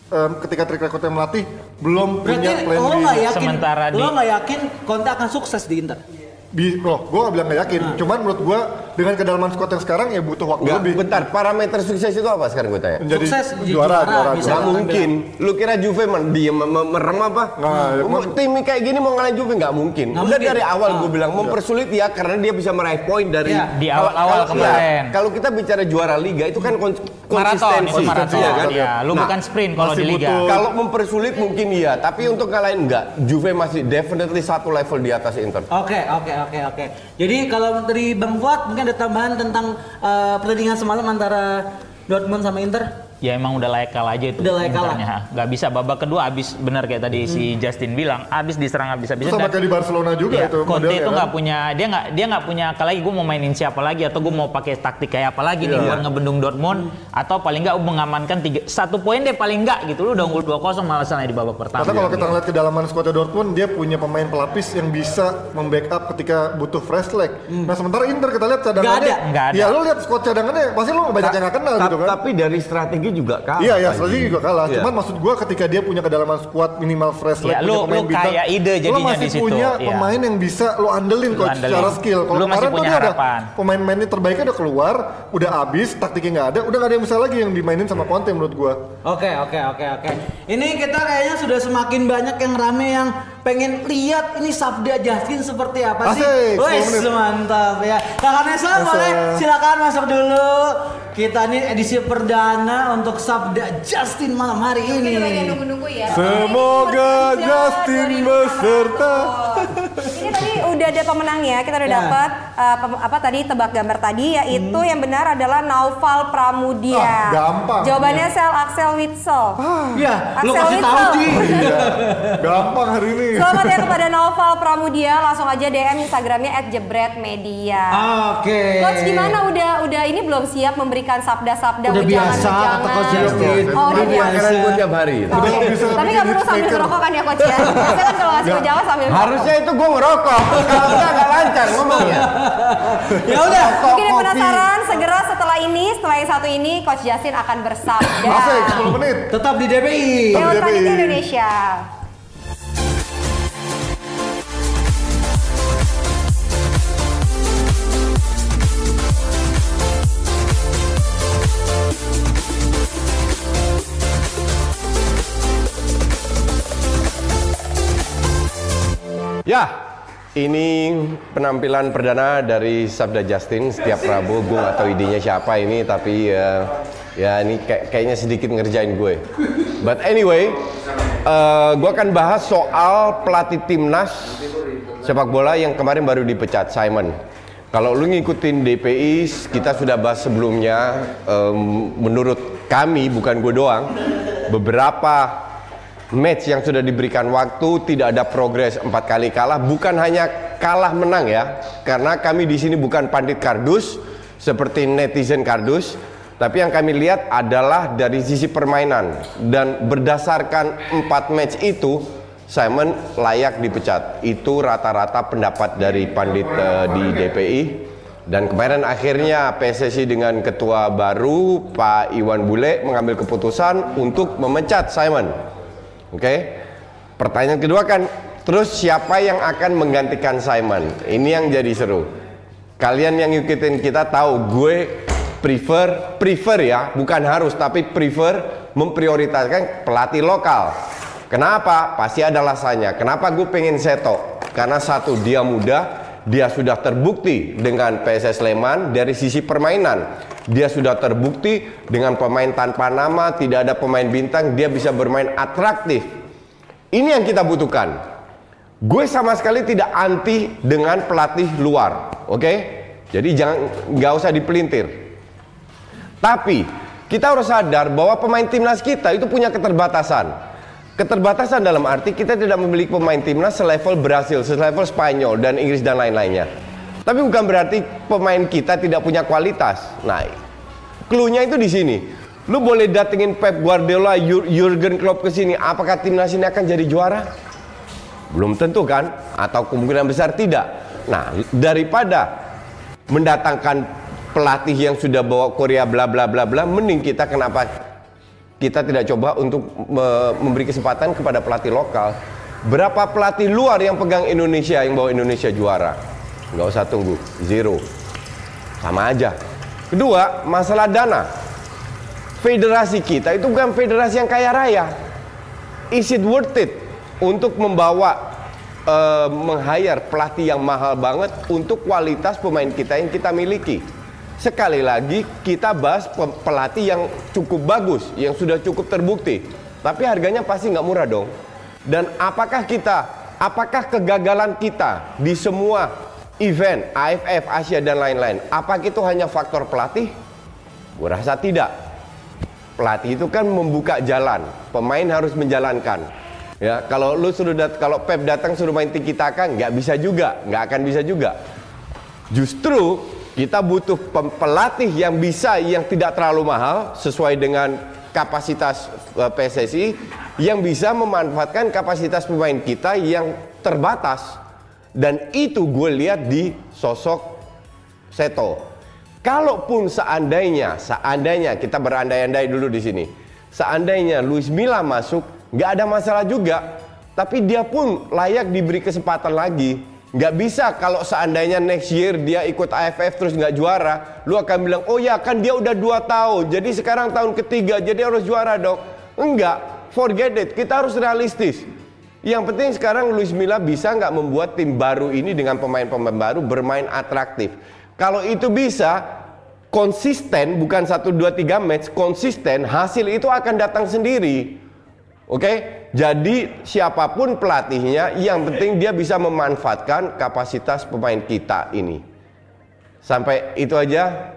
em, ketika track recordnya melatih belum Berarti punya plan lo B. nggak yakin, Sementara lo nggak yakin Conte akan sukses di Inter? Bi, loh, gua nggak bilang nggak yakin. Ah. Cuman menurut gua dengan kedalaman squad yang sekarang ya butuh waktu Enggak, lebih. bentar, parameter sukses itu apa sekarang gue tanya? Menjadi Sukses, jadi juara, juara, juara, bisa. Gak juara. mungkin. Lu kira Juve man, mem- merem apa? Nggak, ya, Mau- emang- Tim kayak gini mau ngalahin Juve nggak mungkin. Nggak Udah mungkin. dari awal Ah. gue bilang mempersulit ya karena dia bisa meraih poin dari Iya. Di awal-awal kalau- kemarin. iya, Kalau kita bicara juara liga itu kan kon- Maraton, konsistensi. maraton. Iya kan? Iya, lu Nah, bukan sprint kalau di liga. butuh- Kalau mempersulit mungkin iya, tapi untuk ngalahin enggak. Juve masih definitely satu level di atas Inter. Oke, oke, oke, oke. Jadi kalau dari Bang Fuad mungkin ada tambahan tentang eh, pertandingan semalam antara Dortmund sama Inter? Ya emang udah layak kalah aja itu. Udah layak kalah. Nggak bisa babak kedua abis benar kayak tadi si Justin bilang, abis diserang abis Itu habis sama kayak di Barcelona juga Iya, itu Conte itu kan. nggak punya dia nggak dia nggak punya apalagi gue mau mainin siapa lagi atau gue mau pakai taktik kayak apa lagi nih Iya. buat ngebendung Dortmund atau paling nggak mengamankan tiga satu poin deh paling nggak gitu lu udah unggul 2-0 malah sana di babak pertama. Karena kalau kita ngeliat kedalaman skuadnya Dortmund, dia punya pemain pelapis yang bisa membackup ketika butuh fresh leg. Nah sementara Inter kita lihat cadangannya, Nggak ada. Nggak ada. ya lu lihat squad cadangannya, pasti lu banyak yang nggak kenal Ta- gitu kan. Tapi dari strategi juga kalah. Iya ya, strategi juga kalah. Iya. Cuman maksud gua ketika dia punya kedalaman squad minimal fresh leg, Iya, punya lu- pemain lu bintang, kaya ide lu jadinya masih di situ, punya iya. pemain yang bisa lu andelin Lu coach andelin. secara skill. Kalau Lu masih kemarin tuh ada harapan. pemain-pemainnya terbaiknya udah keluar, udah habis, taktiknya nggak ada, udah nggak ada yang bisa lagi yang dimainin sama Conte menurut gua. Oke, oke, oke, oke. Ini kita kayaknya sudah semakin banyak yang rame yang pengen lihat ini Sabda Justin seperti apa sih? Asik, Wes, 10 menit. mantap ya. Kakak Nesa boleh silakan masuk dulu. Kita ini edisi perdana untuk Sabda Justin malam hari ini. Kita banyak nunggu-nunggu ya. Semoga Justin 2020. beserta. Ini tadi udah ada pemenangnya, kita udah Ya. dapat uh, pem- apa tadi tebak gambar tadi yaitu yang benar adalah Naufal Pramudia. Ah, gampang. Jawabannya Sel Axel Witsel. Ya, lu Axel kasih tahu Witsel. Ji. Iya, gampang hari ini. Selamat ya kepada Naufal Pramudia, langsung aja DM Instagramnya @jebretmedia. Oke. Coach gimana udah udah ini belum siap memberikan sabda-sabda Udah biasa kata Coach Justin. Oh, udah biasa. makanan gue tiap hari. Oh, Udah iya. bisa Tapi nggak perlu sambil ngerokok kan ya coach ya? Biasanya kan kalau ngasih jawa sambil Harusnya itu gue ngerokok. Kalau enggak nggak lancar ngomongnya. Ya udah. Mungkin yang penasaran segera setelah ini, setelah yang satu ini Coach Justin akan bersabda. Asik, 10 menit. Tetap di DPI. Lewat Tapi- Panitia Indonesia. Ya, ini penampilan perdana dari Sabda Justin setiap Rabu. Gue nggak tahu idenya siapa ini, tapi ya, ya ini kayak- kayaknya sedikit ngerjain gue. But anyway, eh, gue akan bahas soal pelatih timnas sepak bola yang kemarin baru dipecat, Simon. Kalau lu ngikutin DPI, kita sudah bahas sebelumnya. em, menurut kami, bukan gue doang, beberapa match yang sudah diberikan waktu tidak ada progres empat kali kalah. Bukan hanya kalah menang ya karena kami di sini bukan pandit kardus seperti netizen kardus tapi yang kami lihat adalah dari sisi permainan. Dan berdasarkan empat match itu Simon layak dipecat. Itu rata-rata pendapat dari pandit eh, di DPI dan kemarin akhirnya PSSI dengan ketua baru Pak Iwan Bule mengambil keputusan untuk memecat Simon Oke. Pertanyaan kedua kan, terus siapa yang akan menggantikan Simon? Ini yang jadi seru. Kalian yang ngikutin kita tahu gue prefer prefer ya, bukan harus tapi prefer memprioritaskan pelatih lokal. Kenapa? Pasti ada alasannya. Kenapa gue pengen Seto? Karena satu dia muda dia sudah terbukti dengan PSS Sleman dari sisi permainan. Dia sudah terbukti dengan pemain tanpa nama, tidak ada pemain bintang, dia bisa bermain atraktif. Ini yang kita butuhkan. Gue sama sekali tidak anti dengan pelatih luar, oke? Jadi jangan nggak usah dipelintir. Tapi kita harus sadar bahwa pemain timnas kita itu punya keterbatasan. Keterbatasan dalam arti kita tidak memiliki pemain timnas selevel Brasil, selevel Spanyol dan Inggris dan lain-lainnya. Tapi bukan berarti pemain kita tidak punya kualitas. Nah, clue-nya itu di sini. Lu boleh datengin Pep Guardiola, Jur- Jurgen Klopp ke sini, apakah timnas ini akan jadi juara? Belum tentu kan? Atau kemungkinan besar tidak. Nah, daripada mendatangkan pelatih yang sudah bawa Korea bla bla bla bla, mending kita kenapa kita tidak coba untuk me- memberi kesempatan kepada pelatih lokal. Berapa pelatih luar yang pegang Indonesia yang bawa Indonesia juara? Nggak usah tunggu, zero. Sama aja. Kedua, masalah dana. Federasi kita itu bukan federasi yang kaya raya. Is it worth it untuk membawa eh, meng-hire pelatih yang mahal banget untuk kualitas pemain kita yang kita miliki? Sekali lagi kita bahas pe- pelatih yang cukup bagus, yang sudah cukup terbukti. Tapi harganya pasti nggak murah dong. Dan apakah kita, apakah kegagalan kita di semua event AFF, Asia dan lain-lain, apakah itu hanya faktor pelatih? Gue rasa tidak pelatih itu kan membuka jalan, pemain harus menjalankan. Ya, kalau lu suruh dat kalau Pep datang suruh main tiki taka nggak bisa juga, nggak akan bisa juga. Justru kita butuh pelatih yang bisa yang tidak terlalu mahal sesuai dengan kapasitas eh, PSSI yang bisa memanfaatkan kapasitas pemain kita yang terbatas. Dan itu gue lihat di sosok Seto. Kalaupun seandainya, seandainya kita berandai-andai dulu di sini, seandainya Luis Milla masuk, nggak ada masalah juga. Tapi dia pun layak diberi kesempatan lagi. Nggak bisa kalau seandainya next year dia ikut AFF terus nggak juara, lu akan bilang, oh ya kan dia udah dua tahun, jadi sekarang tahun ketiga, jadi harus juara dong. Enggak, forget it, kita harus realistis. Yang penting sekarang Luis Milla bisa nggak membuat tim baru ini dengan pemain-pemain baru bermain atraktif. Kalau itu bisa, konsisten bukan 1, 2, 3 match, konsisten hasil itu akan datang sendiri. Oke, jadi siapa pun pelatihnya, yang penting dia bisa memanfaatkan kapasitas pemain kita ini. Sampai itu aja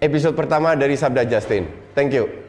episode pertama dari Sabda Justin. Thank you.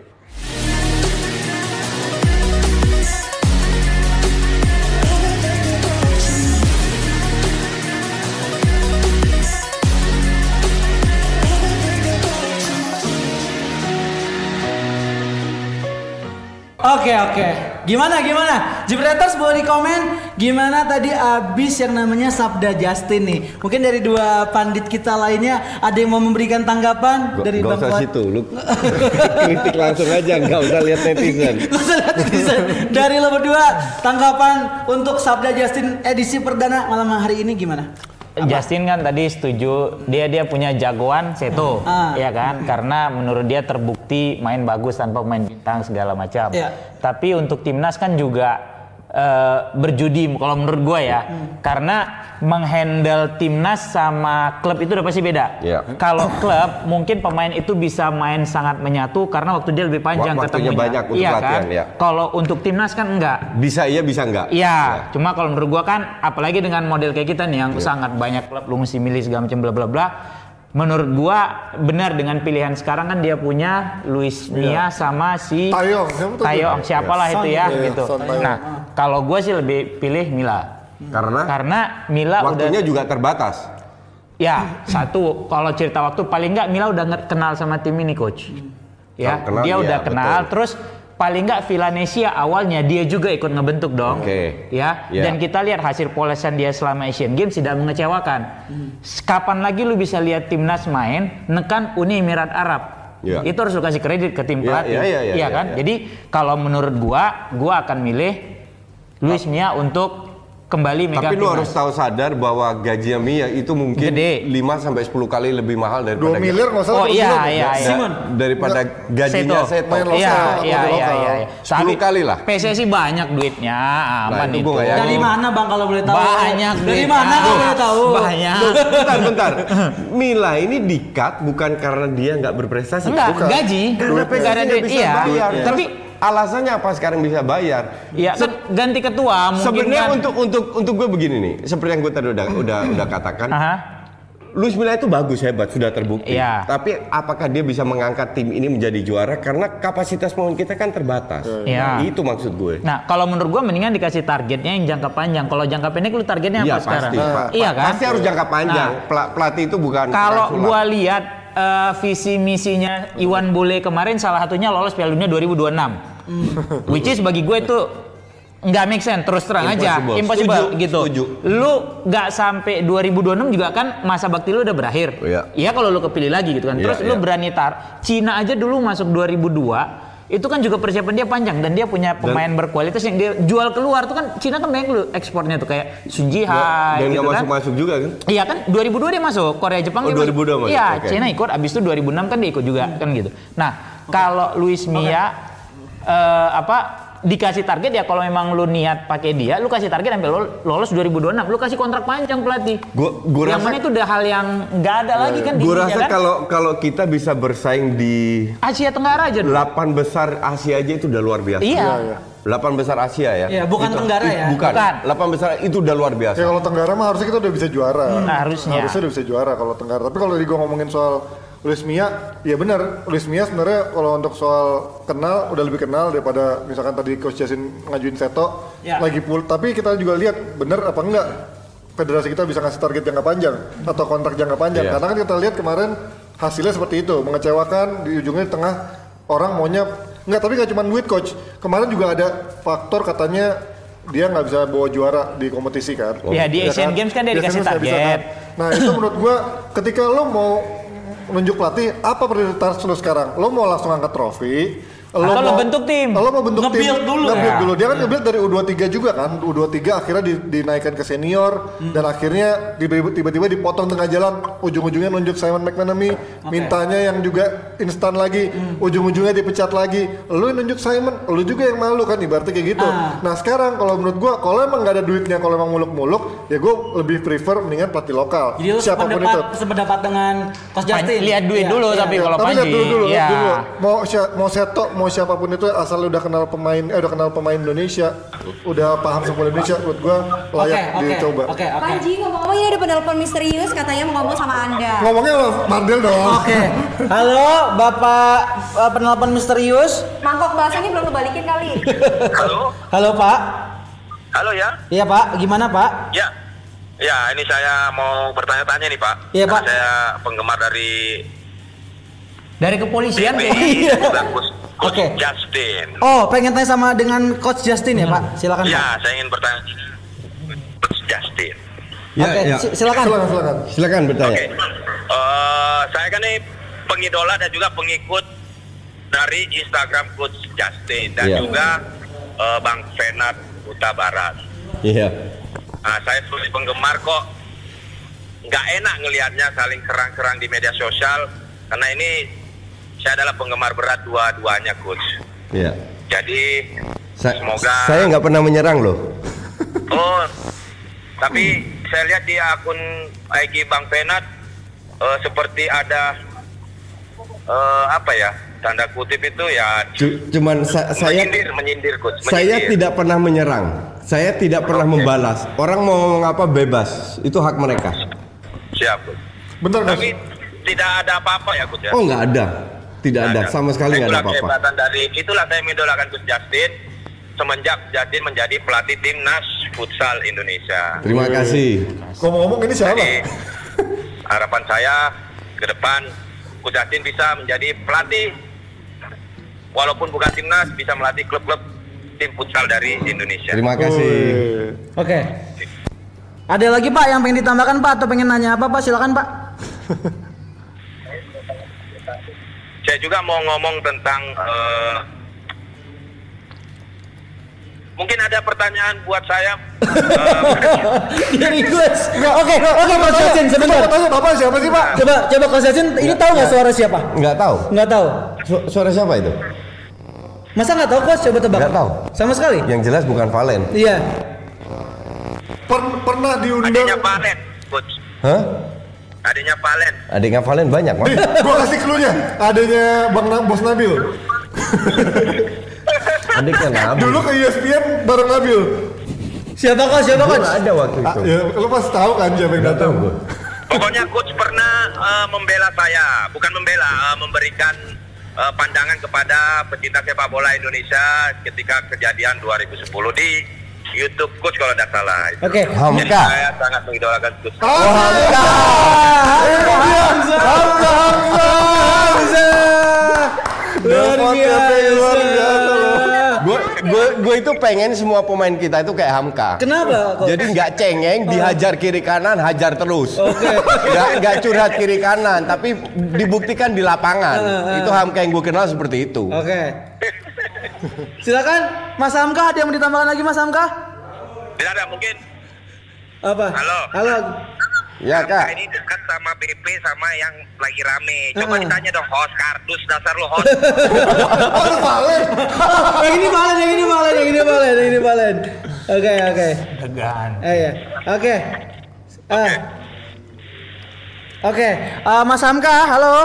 Oke oke. Gimana gimana? Jebreters boleh di komen gimana tadi abis yang namanya Sabda Justin nih. Mungkin dari dua pandit kita lainnya ada yang mau memberikan tanggapan dari Gak Bang usah situ, lu kritik langsung aja, nggak usah lihat netizen. Nggak usah lihat netizen. Dari lo berdua tanggapan untuk Sabda Justin edisi perdana malam hari ini gimana? Justin kan tadi setuju dia dia punya jagoan Seto Ah. ya kan karena menurut dia terbukti main bagus tanpa main bintang segala macam. Iya. Tapi untuk timnas kan juga eh, berjudi kalau menurut gue ya Hmm. karena menghandle timnas sama klub itu udah pasti beda. Iya. Kalau klub mungkin pemain itu bisa main sangat menyatu karena waktu dia lebih panjang Wak- waktunya ketemunya. banyak untuk iya latihan, kan? ya. Kalau untuk timnas kan enggak. Bisa iya, bisa nggak? Iya, cuma kalau menurut gua kan apalagi dengan model kayak kita nih yang Iya. sangat banyak klub lu mesti milih segala macam bla bla bla. Menurut gua benar dengan pilihan sekarang kan dia punya Luis Mia sama si siapa tuh? Taeyong, siapalah Son, itu ya iya, gitu. Son. Nah, kalau gua sih lebih pilih Mila. Karena Karena Mila waktunya udah juga terbatas. ya satu kalau cerita waktu paling nggak Mila udah kenal sama tim ini coach. Ya, Oh, kenal, dia iya, udah kenal betul. terus paling nggak Villanesia awalnya dia juga ikut ngebentuk dong. Oke. Ya, Iya. dan kita lihat hasil polesan dia selama Asian Games tidak mengecewakan. Kapan lagi lu bisa lihat timnas main nekan Uni Emirat Arab? Iya. Itu harus lu kasih kredit ke tim Iya, pelatih. iya, iya, iya, iya, kan? iya. Jadi kalau menurut gua, gua akan milih Luis Mia untuk kembali megang Tapi lu harus tahu sadar bahwa gajinya Mia itu mungkin Gede. 5 sampai 10 kali lebih mahal 2 daripada miliar nggak salah Oh iya iya iya. Simon. daripada gajinya Seto. Seto. Main Iya iya iya lokal. iya. iya. 10 kali lah. PSSI banyak duitnya, aman itu itu. yakin. Dari mana bang kalau boleh tahu? Banyak Dari duitnya. mana kalau boleh tahu? Banyak. bentar, bentar. Mila ini di-cut bukan karena dia nggak berprestasi. Enggak, gaji. Karena PSSI Karena nggak duit, bisa iya. bayar. Iya. Tapi- alasannya apa sekarang bisa bayar? Ya kan ganti ketua mungkin Sebenarnya kan. untuk untuk untuk gue begini nih, seperti yang gue tadi udah udah udah katakan. Aha. Luis Milla itu bagus hebat sudah terbukti. Iya. Tapi apakah dia bisa mengangkat tim ini menjadi juara? Karena kapasitas pemain kita kan terbatas. Iya. Itu maksud gue. Nah, kalau menurut gua mendingan dikasih targetnya yang jangka panjang. Kalau jangka pendek lu targetnya Iya apa sekarang? pasti. Pa- Iya kan? Pasti harus jangka panjang. Nah, Pela- pelatih itu bukan Kalau gua lihat eh, visi misinya Iwan Bule kemarin salah satunya lolos Piala Dunia 2026. Which is bagi gue itu nggak make sense terus terang aja Impossible. impossible Setuju, gitu setuju. lu nggak sampai 2026 juga kan masa bakti lu udah berakhir Iya. iya kalau lu kepilih lagi gitu kan Iya, terus lu iya. berani tar Cina aja dulu masuk 2002 itu kan juga persiapan dia panjang dan dia punya pemain berkualitas yang dia jual keluar tuh kan Cina kan banyak lu ekspornya tuh kayak Sun Jihai dan gitu kan masuk masuk juga kan? Iya kan 2002 dia masuk Korea Jepang Oh, dia masuk. 2002 masuk, Iya oke. China ikut abis itu 2006 kan dia ikut juga kan gitu. Nah kalau Luis Mia eh, apa dikasih target ya kalau memang lu niat pakai dia lu kasih target sampai lo- lolos 2026 lu kasih kontrak panjang pelatih. Gua- gua yang rasa- mana itu udah hal yang nggak ada lagi kan di Gue Indonesia rasa kan? kalau kalau kita bisa bersaing di Asia Tenggara aja. 8 besar Asia aja itu udah luar biasa. Iya. 8 besar Asia ya. Iya, bukan Tenggara ya? Bukan. Bukan. 8 besar itu udah luar biasa. Ya kalau Tenggara mah harusnya kita udah bisa juara. Hmm, harusnya. Harusnya udah bisa juara kalau Tenggara. Tapi kalau di gua ngomongin soal Luis Mia, ya benar. Luis Mia sebenarnya kalau untuk soal kenal udah lebih kenal daripada misalkan tadi Coach Jasin ngajuin Seto Ya. lagi pul. Tapi kita juga lihat benar apa enggak federasi kita bisa ngasih target jangka panjang atau kontrak jangka panjang. Iya. Karena kan kita lihat kemarin hasilnya seperti itu, mengecewakan di ujungnya di tengah orang maunya enggak tapi nggak cuma duit coach. Kemarin juga ada faktor katanya dia nggak bisa bawa juara di kompetisi kan. Ya, di Asian Games kan dia Di dikasih nggak bisa, target. kan. Nah itu menurut gua ketika lo mau menunjuk pelatih apa prioritas lo sekarang? Lo mau langsung angkat trofi? Atau lo bentuk tim? Lo mau bentuk tim? Nge-build dulu. Nge-build Ya. dulu. Dia kan nge-build dari U23 juga kan. U23 akhirnya di- dinaikkan ke senior Hmm. dan akhirnya tiba- tiba-tiba dipotong tengah jalan. Ujung-ujungnya nunjuk Simon McManamy, mintanya yang juga instan lagi. Hmm. Ujung-ujungnya dipecat lagi. Lo yang nunjuk Simon, lo juga yang malu kan ibaratnya kayak gitu. Ah. Nah sekarang kalau menurut gua kalau emang nggak ada duitnya kalau emang muluk-muluk ya gua lebih prefer mendingan pelatih lokal Jadi lu siapa pun itu sependapat, sependapat dengan Coach Justin. lihat duit Iya, dulu iya. tapi kalau tapi lihat dulu dulu, lihat ya. dulu. Mau mau Seto, mau siapa pun itu asal udah kenal pemain, eh udah kenal pemain Indonesia, udah paham sepak bola Indonesia, menurut gua layak oke, dicoba. Oke, oke. Panji ngomong-ngomong ini ada penelpon misterius katanya mau ngomong sama Anda. Ngomongnya lo Mandel dong. Oke. Halo, Bapak uh, penelpon misterius. Mangkok baksonya belum kebalikin kali. Halo, Halo, Pak. halo ya, Iya, Pak. Gimana, Pak? ya, ya ini saya mau bertanya-tanya nih Pak. Iya, Karena Pak. Saya penggemar dari Dari kepolisian BPI, kayaknya. dan Coach, Coach Oke. Justin. Oh, pengen tanya sama dengan Coach Justin ya, Pak? Silakan, Pak. Ya, saya ingin bertanya Coach Justin. Ya, Oke, ya. si- silakan. Silakan, silakan. Silakan bertanya. Oke, Eh, saya kan nih pengidola dan juga pengikut dari Instagram Coach Justin dan Iya. juga eh, Bang Fenat Huta Barat. Iya. Nah, saya sebagai penggemar kok nggak enak ngelihatnya saling serang-serang di media sosial karena ini saya adalah penggemar berat dua-duanya coach. Iya. Jadi Sa- Semoga- saya nggak pernah menyerang loh. oh tapi saya lihat di akun IG Bang Penat eh, seperti ada eh, apa ya tanda kutip itu ya Cu- Cuman sa- saya menyindir menyindir coach. saya menyindir. tidak pernah menyerang. Saya tidak pernah Oke. membalas. Orang mau ngomong apa bebas. Itu hak mereka. siap coach. Bentar. Tapi tidak ada apa-apa ya coach ya. Oh nggak ada. Tidak ada. Sama sekali nggak ada Itulah apa-apa. kehebatan dari itulah saya mendolakan Coach Justin semenjak Justin menjadi pelatih timnas futsal Indonesia. Terima kasih. Ngomong-ngomong ini siapa? Jadi harapan saya ke depan Coach Justin bisa menjadi pelatih walaupun bukan timnas bisa melatih klub-klub tim futsal dari Indonesia. Terima kasih. Oke. Ada lagi Pak yang pengen ditambahkan Pak atau pengen nanya apa Pak? Silakan Pak. Saya juga mau ngomong tentang eh, mungkin ada pertanyaan buat saya. Eh, Dari Gus. Oke, oke Coach Yacin sebentar. Coba tanya bapak siapa sih pak? Coba coba Coach Yacin ini tahu nggak suara siapa? Nggak tahu. Nggak tahu. Su- suara siapa itu? Masa nggak tahu Coach? Coba tebak. Nggak tahu. Sama sekali? Yang jelas bukan Valen. Iya. Per- pernah diundang. adanya Valen, coach. Hah? Adanya Valen. Adiknya Valen banyak, Mas. Gua kasih clue-nya. Adanya Bang Na- Bos Nabil. Adiknya Nabi. Dulu ke ESPN bareng Nabil. Siapa Coach? Siapa nggak ada waktu Ah, itu. ya, lu pasti tahu kan siapa yang tahu datang. Pokoknya coach pernah eh, membela saya, bukan membela, eh, memberikan eh, pandangan kepada pecinta sepak bola Indonesia ketika kejadian 2010 di YouTube coach kalau tidak salah. Itu. Oke. Jadi Hamka. saya sangat mengidolakan coach. Luar Nelfon Pepe, luar biasa loh. Gue gue gue itu pengen semua pemain kita itu kayak Hamka. Kenapa? Jadi nggak cengeng, dihajar kiri kanan, hajar terus. Oke. Nggak nggak curhat kiri kanan, tapi dibuktikan di lapangan. Itu Hamka yang gue kenal seperti itu. Oke. Silakan Mas Hamka ada yang mau ditambahkan lagi Mas Hamka? Tidak ada mungkin. Apa? Halo. Halo. Ya Hamka kak. ini dekat sama BP sama yang lagi rame. Coba Heeh. ditanya dong host kardus dasar lo host. yang ini balen, yang ini balen, yang ini balen, yang ini balen. Oke, oke. Degan. Eh ya. Oke. Eh. Oke, Eh, Mas Hamka, halo.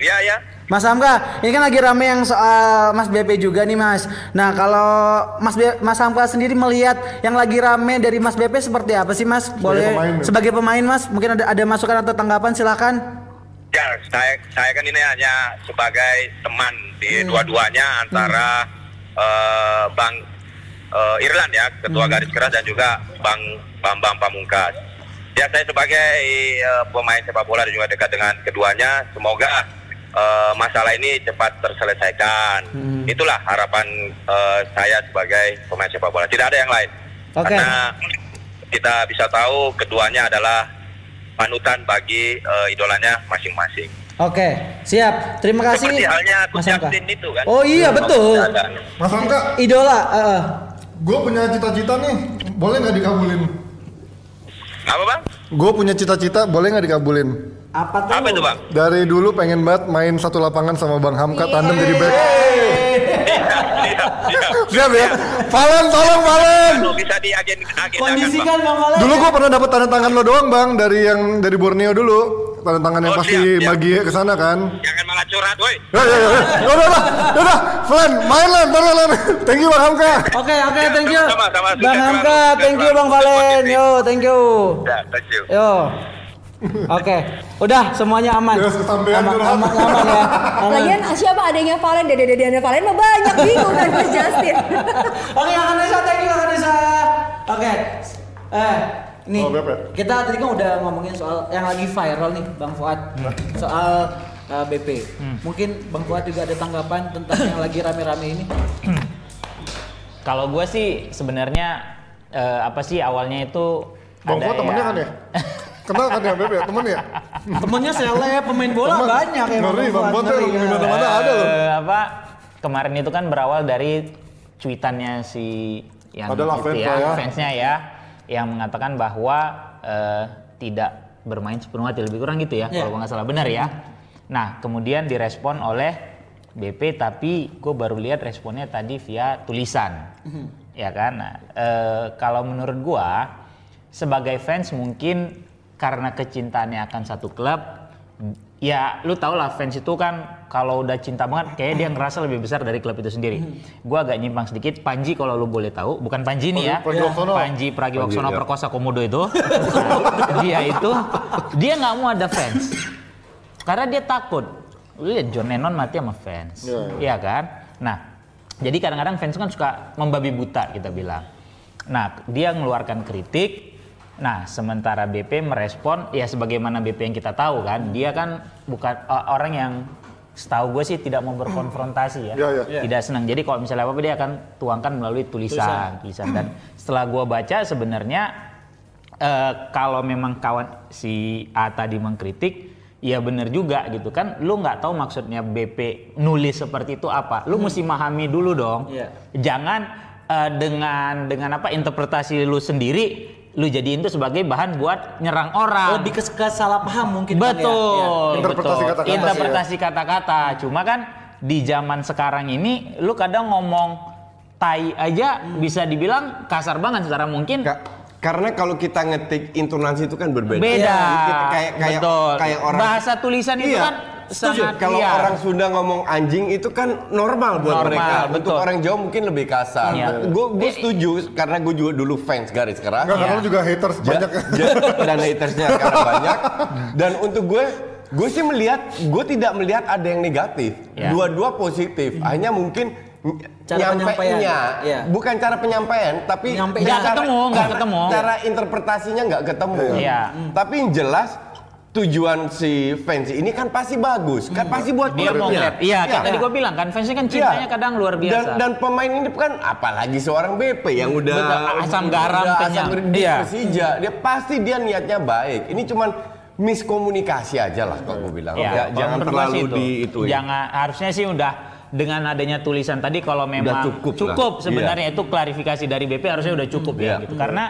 Iya ya. Mas Hamka, ini kan lagi rame yang soal Mas BP juga nih Mas. Nah kalau Mas B- Mas Hamka sendiri melihat yang lagi rame dari Mas BP seperti apa sih Mas? Boleh pemain, ya? sebagai pemain Mas, mungkin ada ada masukan atau tanggapan silakan. Ya, saya saya kan ini hanya sebagai teman di dua-duanya antara eh, Bang eh, Irlan ya, ketua garis keras dan juga Bang Bambang Pamungkas. Ya, saya sebagai eh, pemain sepak bola dan juga dekat dengan keduanya, semoga eh, masalah ini cepat terselesaikan. Itulah harapan eh, saya sebagai pemain sepak bola. Tidak ada yang lain. Oke. Karena kita bisa tahu keduanya adalah panutan bagi eh, idolanya masing-masing. Oke, siap. Terima kasih. Seperti halnya Mas Hamka. Itu kan. Oh iya betul. Ada. Mas Hamka, Idola. eh. gue punya cita-cita nih. Boleh nggak dikabulin? Apa bang? Gue punya cita-cita, boleh nggak dikabulin? Apa tuh? Apa itu bang? Dari dulu pengen banget main satu lapangan sama Bang Hamka tandem jadi back. Iya, iya. Siap ya? Valen, tolong Valen. Bisa di agen agen Kondisikan Bang Valen. Dulu gue pernah dapat tanda tangan lo doang bang dari yang dari Borneo dulu. Tanda tangan yang Oh, pasti siap, siap. bagi ke sana kan. Jangan malah curhat, woi. Ya ya ya. Ya udah udah. Ya udah. Valen, main lah, ntar Valen. Thank you Bang Hamka. Oke, oke, thank you. Bang Hamka, thank you Bang. Valen. Yo, thank you. Ya, thank you. Yo. Oke, udah semuanya aman. Beres kesampean aman, curhat. aman, aman ya. Aman. Lagian siapa adanya Valen, dede-dedeannya Valen mah banyak bingung kan Mas Justin. Oke, Kak Nesa, thank you Nesa. Oke. Eh, nih Oh, kita tadi kan udah ngomongin soal yang lagi viral nih, Bang Fuad. Soal eh, BP. Mungkin Bang Fuad juga ada tanggapan tentang yang lagi rame-rame ini. Kalau gue sih sebenarnya eh, apa sih awalnya itu Bang Fuad temennya ya- kan ya? Kenal kan ya Beb ya? Temen ya? Temennya seleb, pemain bola Temen. banyak ya Ngeri, Bang ngeri, di ya. mana-mana ada loh. Eh, apa kemarin itu kan berawal dari cuitannya si yang Adalah itu fans ya, ya. fansnya ya yang mengatakan bahwa eh, tidak bermain sepenuh hati lebih kurang gitu ya Iya. kalau nggak salah benar ya. Nah kemudian direspon oleh BP tapi gue baru lihat responnya tadi via tulisan ya kan. Nah, eh, kalau menurut gue sebagai fans mungkin karena kecintaannya akan satu klub ya lu tau lah fans itu kan kalau udah cinta banget kayak dia ngerasa lebih besar dari klub itu sendiri. Gua agak nyimpang sedikit Panji kalau lu boleh tahu, bukan Panji nih ya. Pragiwaksono. Panji Pragiwaksono ya. Perkosa Komodo itu. Nah, dia itu dia nggak mau ada fans. Karena dia takut. Lu lihat John Lennon mati sama fans. Iya, Iya kan? Nah, jadi kadang-kadang fans kan suka membabi buta kita bilang. Nah, dia mengeluarkan kritik. Nah, sementara BP merespon ya sebagaimana BP yang kita tahu kan, dia kan bukan uh, orang yang setahu gue sih tidak mau berkonfrontasi ya. Iya, iya. Tidak senang. Jadi kalau misalnya apa-apa dia akan tuangkan melalui tulisan, tulisan. Dan setelah gue baca sebenarnya eh, kalau memang kawan si A tadi mengkritik, ya bener juga gitu kan. Lu nggak tahu maksudnya BP nulis seperti itu apa. Lu mesti memahami dulu dong. Iya. Jangan eh, dengan dengan apa interpretasi lu sendiri lu jadiin itu sebagai bahan buat nyerang orang. Lebih ke, ke salah paham mungkin kan ya? Betul. Interpretasi betul. kata-kata sih ya. Interpretasi kata-kata. Cuma kan di zaman sekarang ini lu kadang ngomong tai aja Hmm. bisa dibilang kasar banget secara mungkin Ka- karena kalau kita ngetik intonasi itu kan berbeda. beda. Kita kayak kayak Betul. kayak orang bahasa tulisan itu Iya. kan Setuju. sangat Kalau liar. orang Sunda ngomong anjing itu kan normal buat Normal, mereka. Untuk betul. orang Jawa mungkin lebih kasar. Iya. Gue gue setuju karena gue juga dulu fans garis keras. Enggak, karena lu juga haters Ja- banyak. ja- dan hatersnya sekarang banyak. Dan untuk gue, gue sih melihat, gue tidak melihat ada yang negatif. Ya. Dua-dua positif. Hanya mungkin Cara penyampaian. nyampainya, Iya. bukan cara penyampaian, tapi Nggak cara- ketemu, nggak ketemu. Cara interpretasinya nggak ketemu. Iya. Tapi yang jelas tujuan si fans ini kan pasti bagus, kan pasti buat dia mau. Iya, kan Iya. tadi gue bilang kan fansnya kan cintanya Iya. kadang luar biasa. Dan, dan pemain ini kan apalagi seorang BP yang udah Betul, asam garam udah asam di Iya. Persija, dia pasti dia niatnya baik. Ini cuman miskomunikasi aja lah kalau gue bilang. Ya, Ya, jangan terlalu itu. di itu. Jangan harusnya sih udah dengan adanya tulisan tadi kalau memang cukup lah. sebenarnya itu klarifikasi dari BP harusnya udah cukup ya Iya. gitu. Karena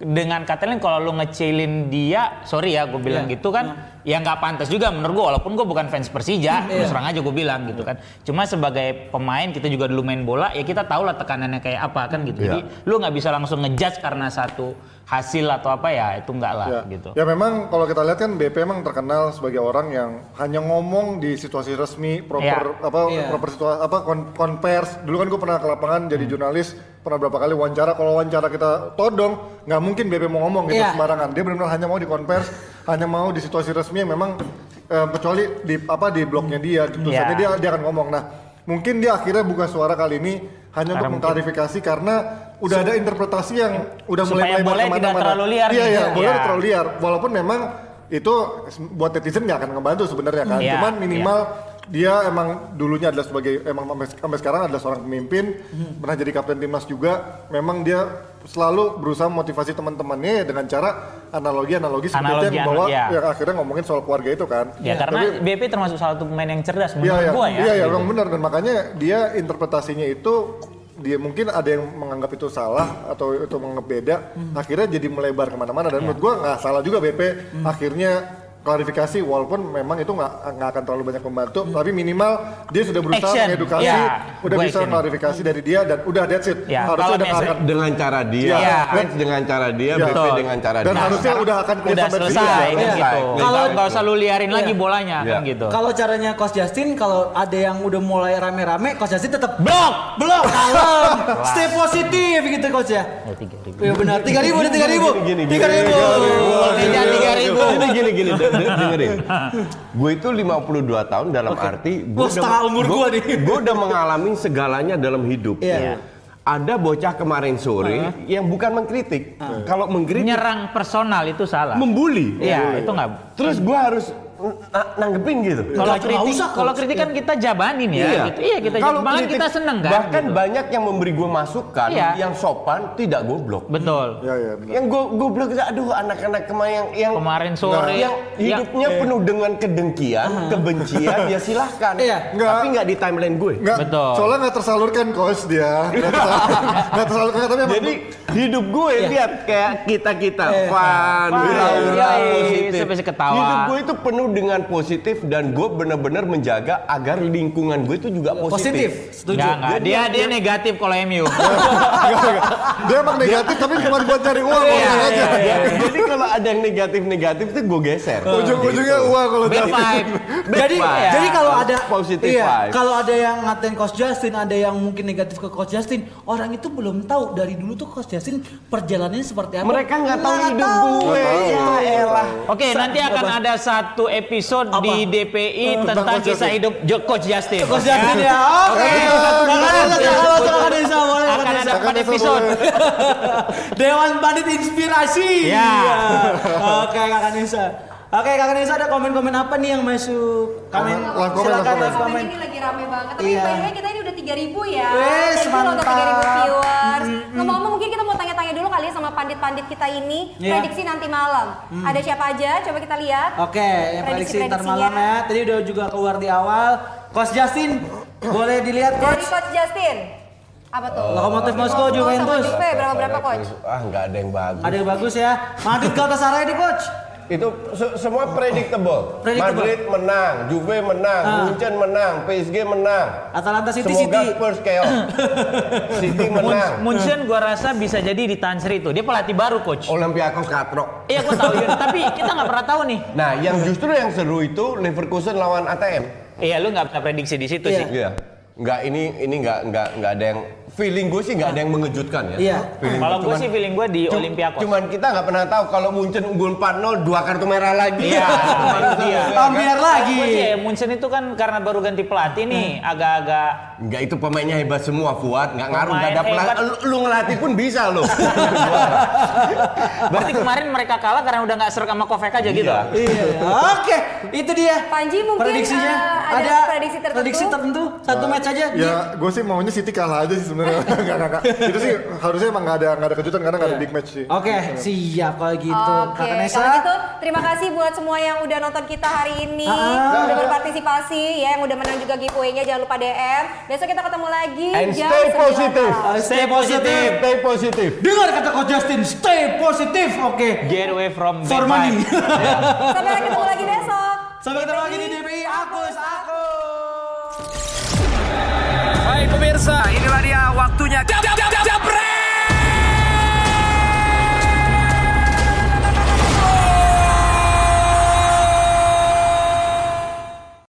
dengan kata lain kalau lu ngecilin dia, sorry ya gue bilang Iya. gitu kan, ya nggak pantas juga menurut gue walaupun gue bukan fans Persija, terus terang aja gue bilang gitu kan. Cuma sebagai pemain kita juga dulu main bola, ya kita tahu lah tekanannya kayak apa kan gitu. Iya. Jadi lu nggak bisa langsung ngejudge karena satu hasil atau apa ya itu enggak lah Ya. gitu. ya memang kalau kita lihat kan BP emang terkenal sebagai orang yang hanya ngomong di situasi resmi, proper Ya. apa Iya. proper situasi apa kon, konvers. Dulu kan gue pernah ke lapangan jadi Hmm. jurnalis, pernah berapa kali wawancara. Kalau wawancara kita todong, nggak mungkin BP mau ngomong gitu Iya. sembarangan. Dia benar-benar hanya mau di konvers, hanya mau di situasi resmi yang memang eh, kecuali di apa di blognya dia, di tulisannya Iya. dia dia akan ngomong. Nah, mungkin dia akhirnya buka suara kali ini hanya untuk Karena mengklarifikasi karena udah ada interpretasi yang udah mulai Supaya melebar boleh tidak ke mana-mana. terlalu liar Iya, gitu. iya, boleh Iya. terlalu liar. Walaupun memang itu buat netizen nggak akan ngebantu sebenarnya kan. Iya, Cuman minimal dia emang dulunya adalah sebagai emang sampai, sekarang adalah seorang pemimpin, pernah jadi kapten timnas juga. Memang dia selalu berusaha motivasi teman-temannya dengan cara analogi-analogi seperti yang bawa ya. yang akhirnya ngomongin soal keluarga itu kan. Ya karena Tapi- BP termasuk salah satu pemain yang cerdas menurut iya, gua ya. iya, iya, gitu. emang benar dan makanya dia interpretasinya itu dia mungkin ada yang menganggap itu salah atau itu menganggap beda, akhirnya jadi melebar ke mana-mana dan menurut gua nggak salah juga BP akhirnya klarifikasi walaupun memang itu nggak nggak akan terlalu banyak membantu, tapi minimal dia sudah berusaha Action. mengedukasi, Ya, udah gua bisa action. klarifikasi dari dia dan udah that's it. Ya, Harusnya kalau udah akan dengan cara dia, Iya. fans dengan cara dia, Iya. BP Betul. dengan cara dan dia. harusnya udah akan Udah selesai sini. kan Selesai. gitu. Kalau- nggak usah lu liarin lagi Iya. bolanya Iya. kan gitu. Kalau caranya Coach Justin, kalau ada yang udah mulai rame-rame, Coach Justin tetap Blok. blok, kalem, stay positif gitu Coach ya. Ya, tiga ribu. Iya benar, tiga ribu, tiga ribu, Gini, gini, tiga gini, ribu. Tiga ribu. Ini gini gini dengerin. Gue itu 52 tahun dalam arti gue Wah, setengah umur gua nih. Gue udah mengalami segalanya dalam hidup. Iya. Ada bocah kemarin sore yang bukan mengkritik. Kalau mengkritik Nyerang personal itu salah. membuli. Iya, itu nggak. Terus gue harus nanggepin gitu. Kalau kritik, usah, kalau kritik kan kita jabanin ya. Gitu. Iya kita Kalau malah kritik- kita seneng kan. Bahkan gitu. banyak yang memberi gue masukan Iya. yang sopan, tidak goblok. Betul. Ya, ya, benar. Yang gue goblok itu, aduh anak-anak kemarin yang yang Kemarin sore yang hidupnya penuh dengan kedengkian, kebencian, ya silahkan. Iya. Nggak. Tapi nggak di timeline gue. Nggak, Betul. soalnya nggak tersalurkan coach dia. Nggak tersalurkan, tapi Jadi hidup gue lihat kayak kita kita fun, Fun, aura iya, positif. sampai seketawa. Hidup gue itu penuh dengan positif dan gue benar-benar menjaga agar lingkungan gue itu juga positif. Positif, setuju. Nggak. Jadi Dia dia- dia negatif kalau MU. Dia emang negatif tapi cuma buat cari uang Iya, orang aja. iya, iya. Jadi kalau ada yang negatif-negatif tuh gue geser. Ujung-ujungnya Gitu. uang kalau Bad vibe. Jadi jadi kalau ada Positive iya, kalau ada yang ngatain Coach Justin, ada yang mungkin negatif ke Coach Justin, orang itu belum tahu dari dulu tuh Coach Justin perjalanannya seperti apa. Mereka nggak tahu hidup gue. Ya elah. Oke, nanti akan ada satu episode di DPI tentang Coach kisah Justin. hidup Coach Justin. Coach Justin ya. Oke. Akan ada empat episode. Dewan Bandit Inspirasi. Ya. Oke, Kakak Nisa. Oke, Kakak Nisa ada komen-komen apa nih yang masuk? Komen, Live comment, silakan live live Komen komen. ini lagi rame banget. Tapi Iya. by kita ini udah 3000 ya. Wes, mantap. 3000 viewers. Ngomong-ngomong mungkin kita mau tanya-tanya dulu kali ya sama pandit-pandit kita ini. Iya. Prediksi nanti malam. Ada siapa aja? Coba kita lihat. Oke, ya prediksi ntar malam ya. Tadi udah juga keluar di awal. Coach Justin, boleh dilihat Dari Coach? Coach Justin. Apa tuh? Lokomotif Moskow, Moskow Juventus. sama Juve berapa berapa coach? Ah nggak ada yang bagus. Ada yang bagus ya. Madrid Galatasaray nih coach. Itu se- semua predictable. Predictable. Madrid menang, Juve menang, Ah. Munchen menang, PSG menang. Atalanta City Semoga City. Spurs chaos. City menang. Munchen gua rasa bisa jadi di Tansri itu. Dia pelatih baru coach. Olympiakos katrok. Iya gua tahu Yun. tapi kita nggak pernah tahu nih. Nah, yang justru yang seru itu Leverkusen lawan ATM. Iya lu nggak bisa prediksi di situ Iya. sih. Iya. Nggak ini ini nggak nggak nggak ada yang feeling gue sih nggak ada yang mengejutkan ya. Iya. Feeling Kalau gue sih feeling gue di cu- Olympiakos. Cuman kita nggak pernah tahu kalau Munchen unggul 4-0 dua kartu merah lagi. Iya, itu dia. Ambiar lagi. Gue sih Munchen itu kan karena baru ganti pelatih nih, agak-agak Enggak itu pemainnya hebat semua Fuad, nggak ngaruh nggak ada pelatih. Lu, lu ngelatih pun bisa lo. Berarti kemarin mereka kalah karena udah nggak serak sama Kovac aja gitu. Iya. Oke, itu dia. Panji mungkin, prediksinya eh, ada prediksi tertentu? prediksi tertentu satu match aja. Ya, gue sih maunya City kalah aja sih sebenarnya. Nggak, nggak, nggak. Itu sih harusnya emang nggak ada nggak ada kejutan karena nggak ada big match sih. Oke, siap kalau gitu. Oke, Kakak Nesa. kalau gitu terima kasih buat semua yang udah nonton kita hari ini, Ah. udah berpartisipasi ya, yang udah menang juga giveaway-nya. Jangan lupa DM. Besok kita ketemu lagi And jam stay 9 positive. malam. Uh, stay positif. Stay positif. Dengar kata Coach Justin, stay positif. Oke. Get away from For money. vibes. Sampai ketemu lagi besok. Sampai ketemu lagi di DPI Akus Aku. Pemirsa, inilah dia waktunya. Jab, jab, jab, jab,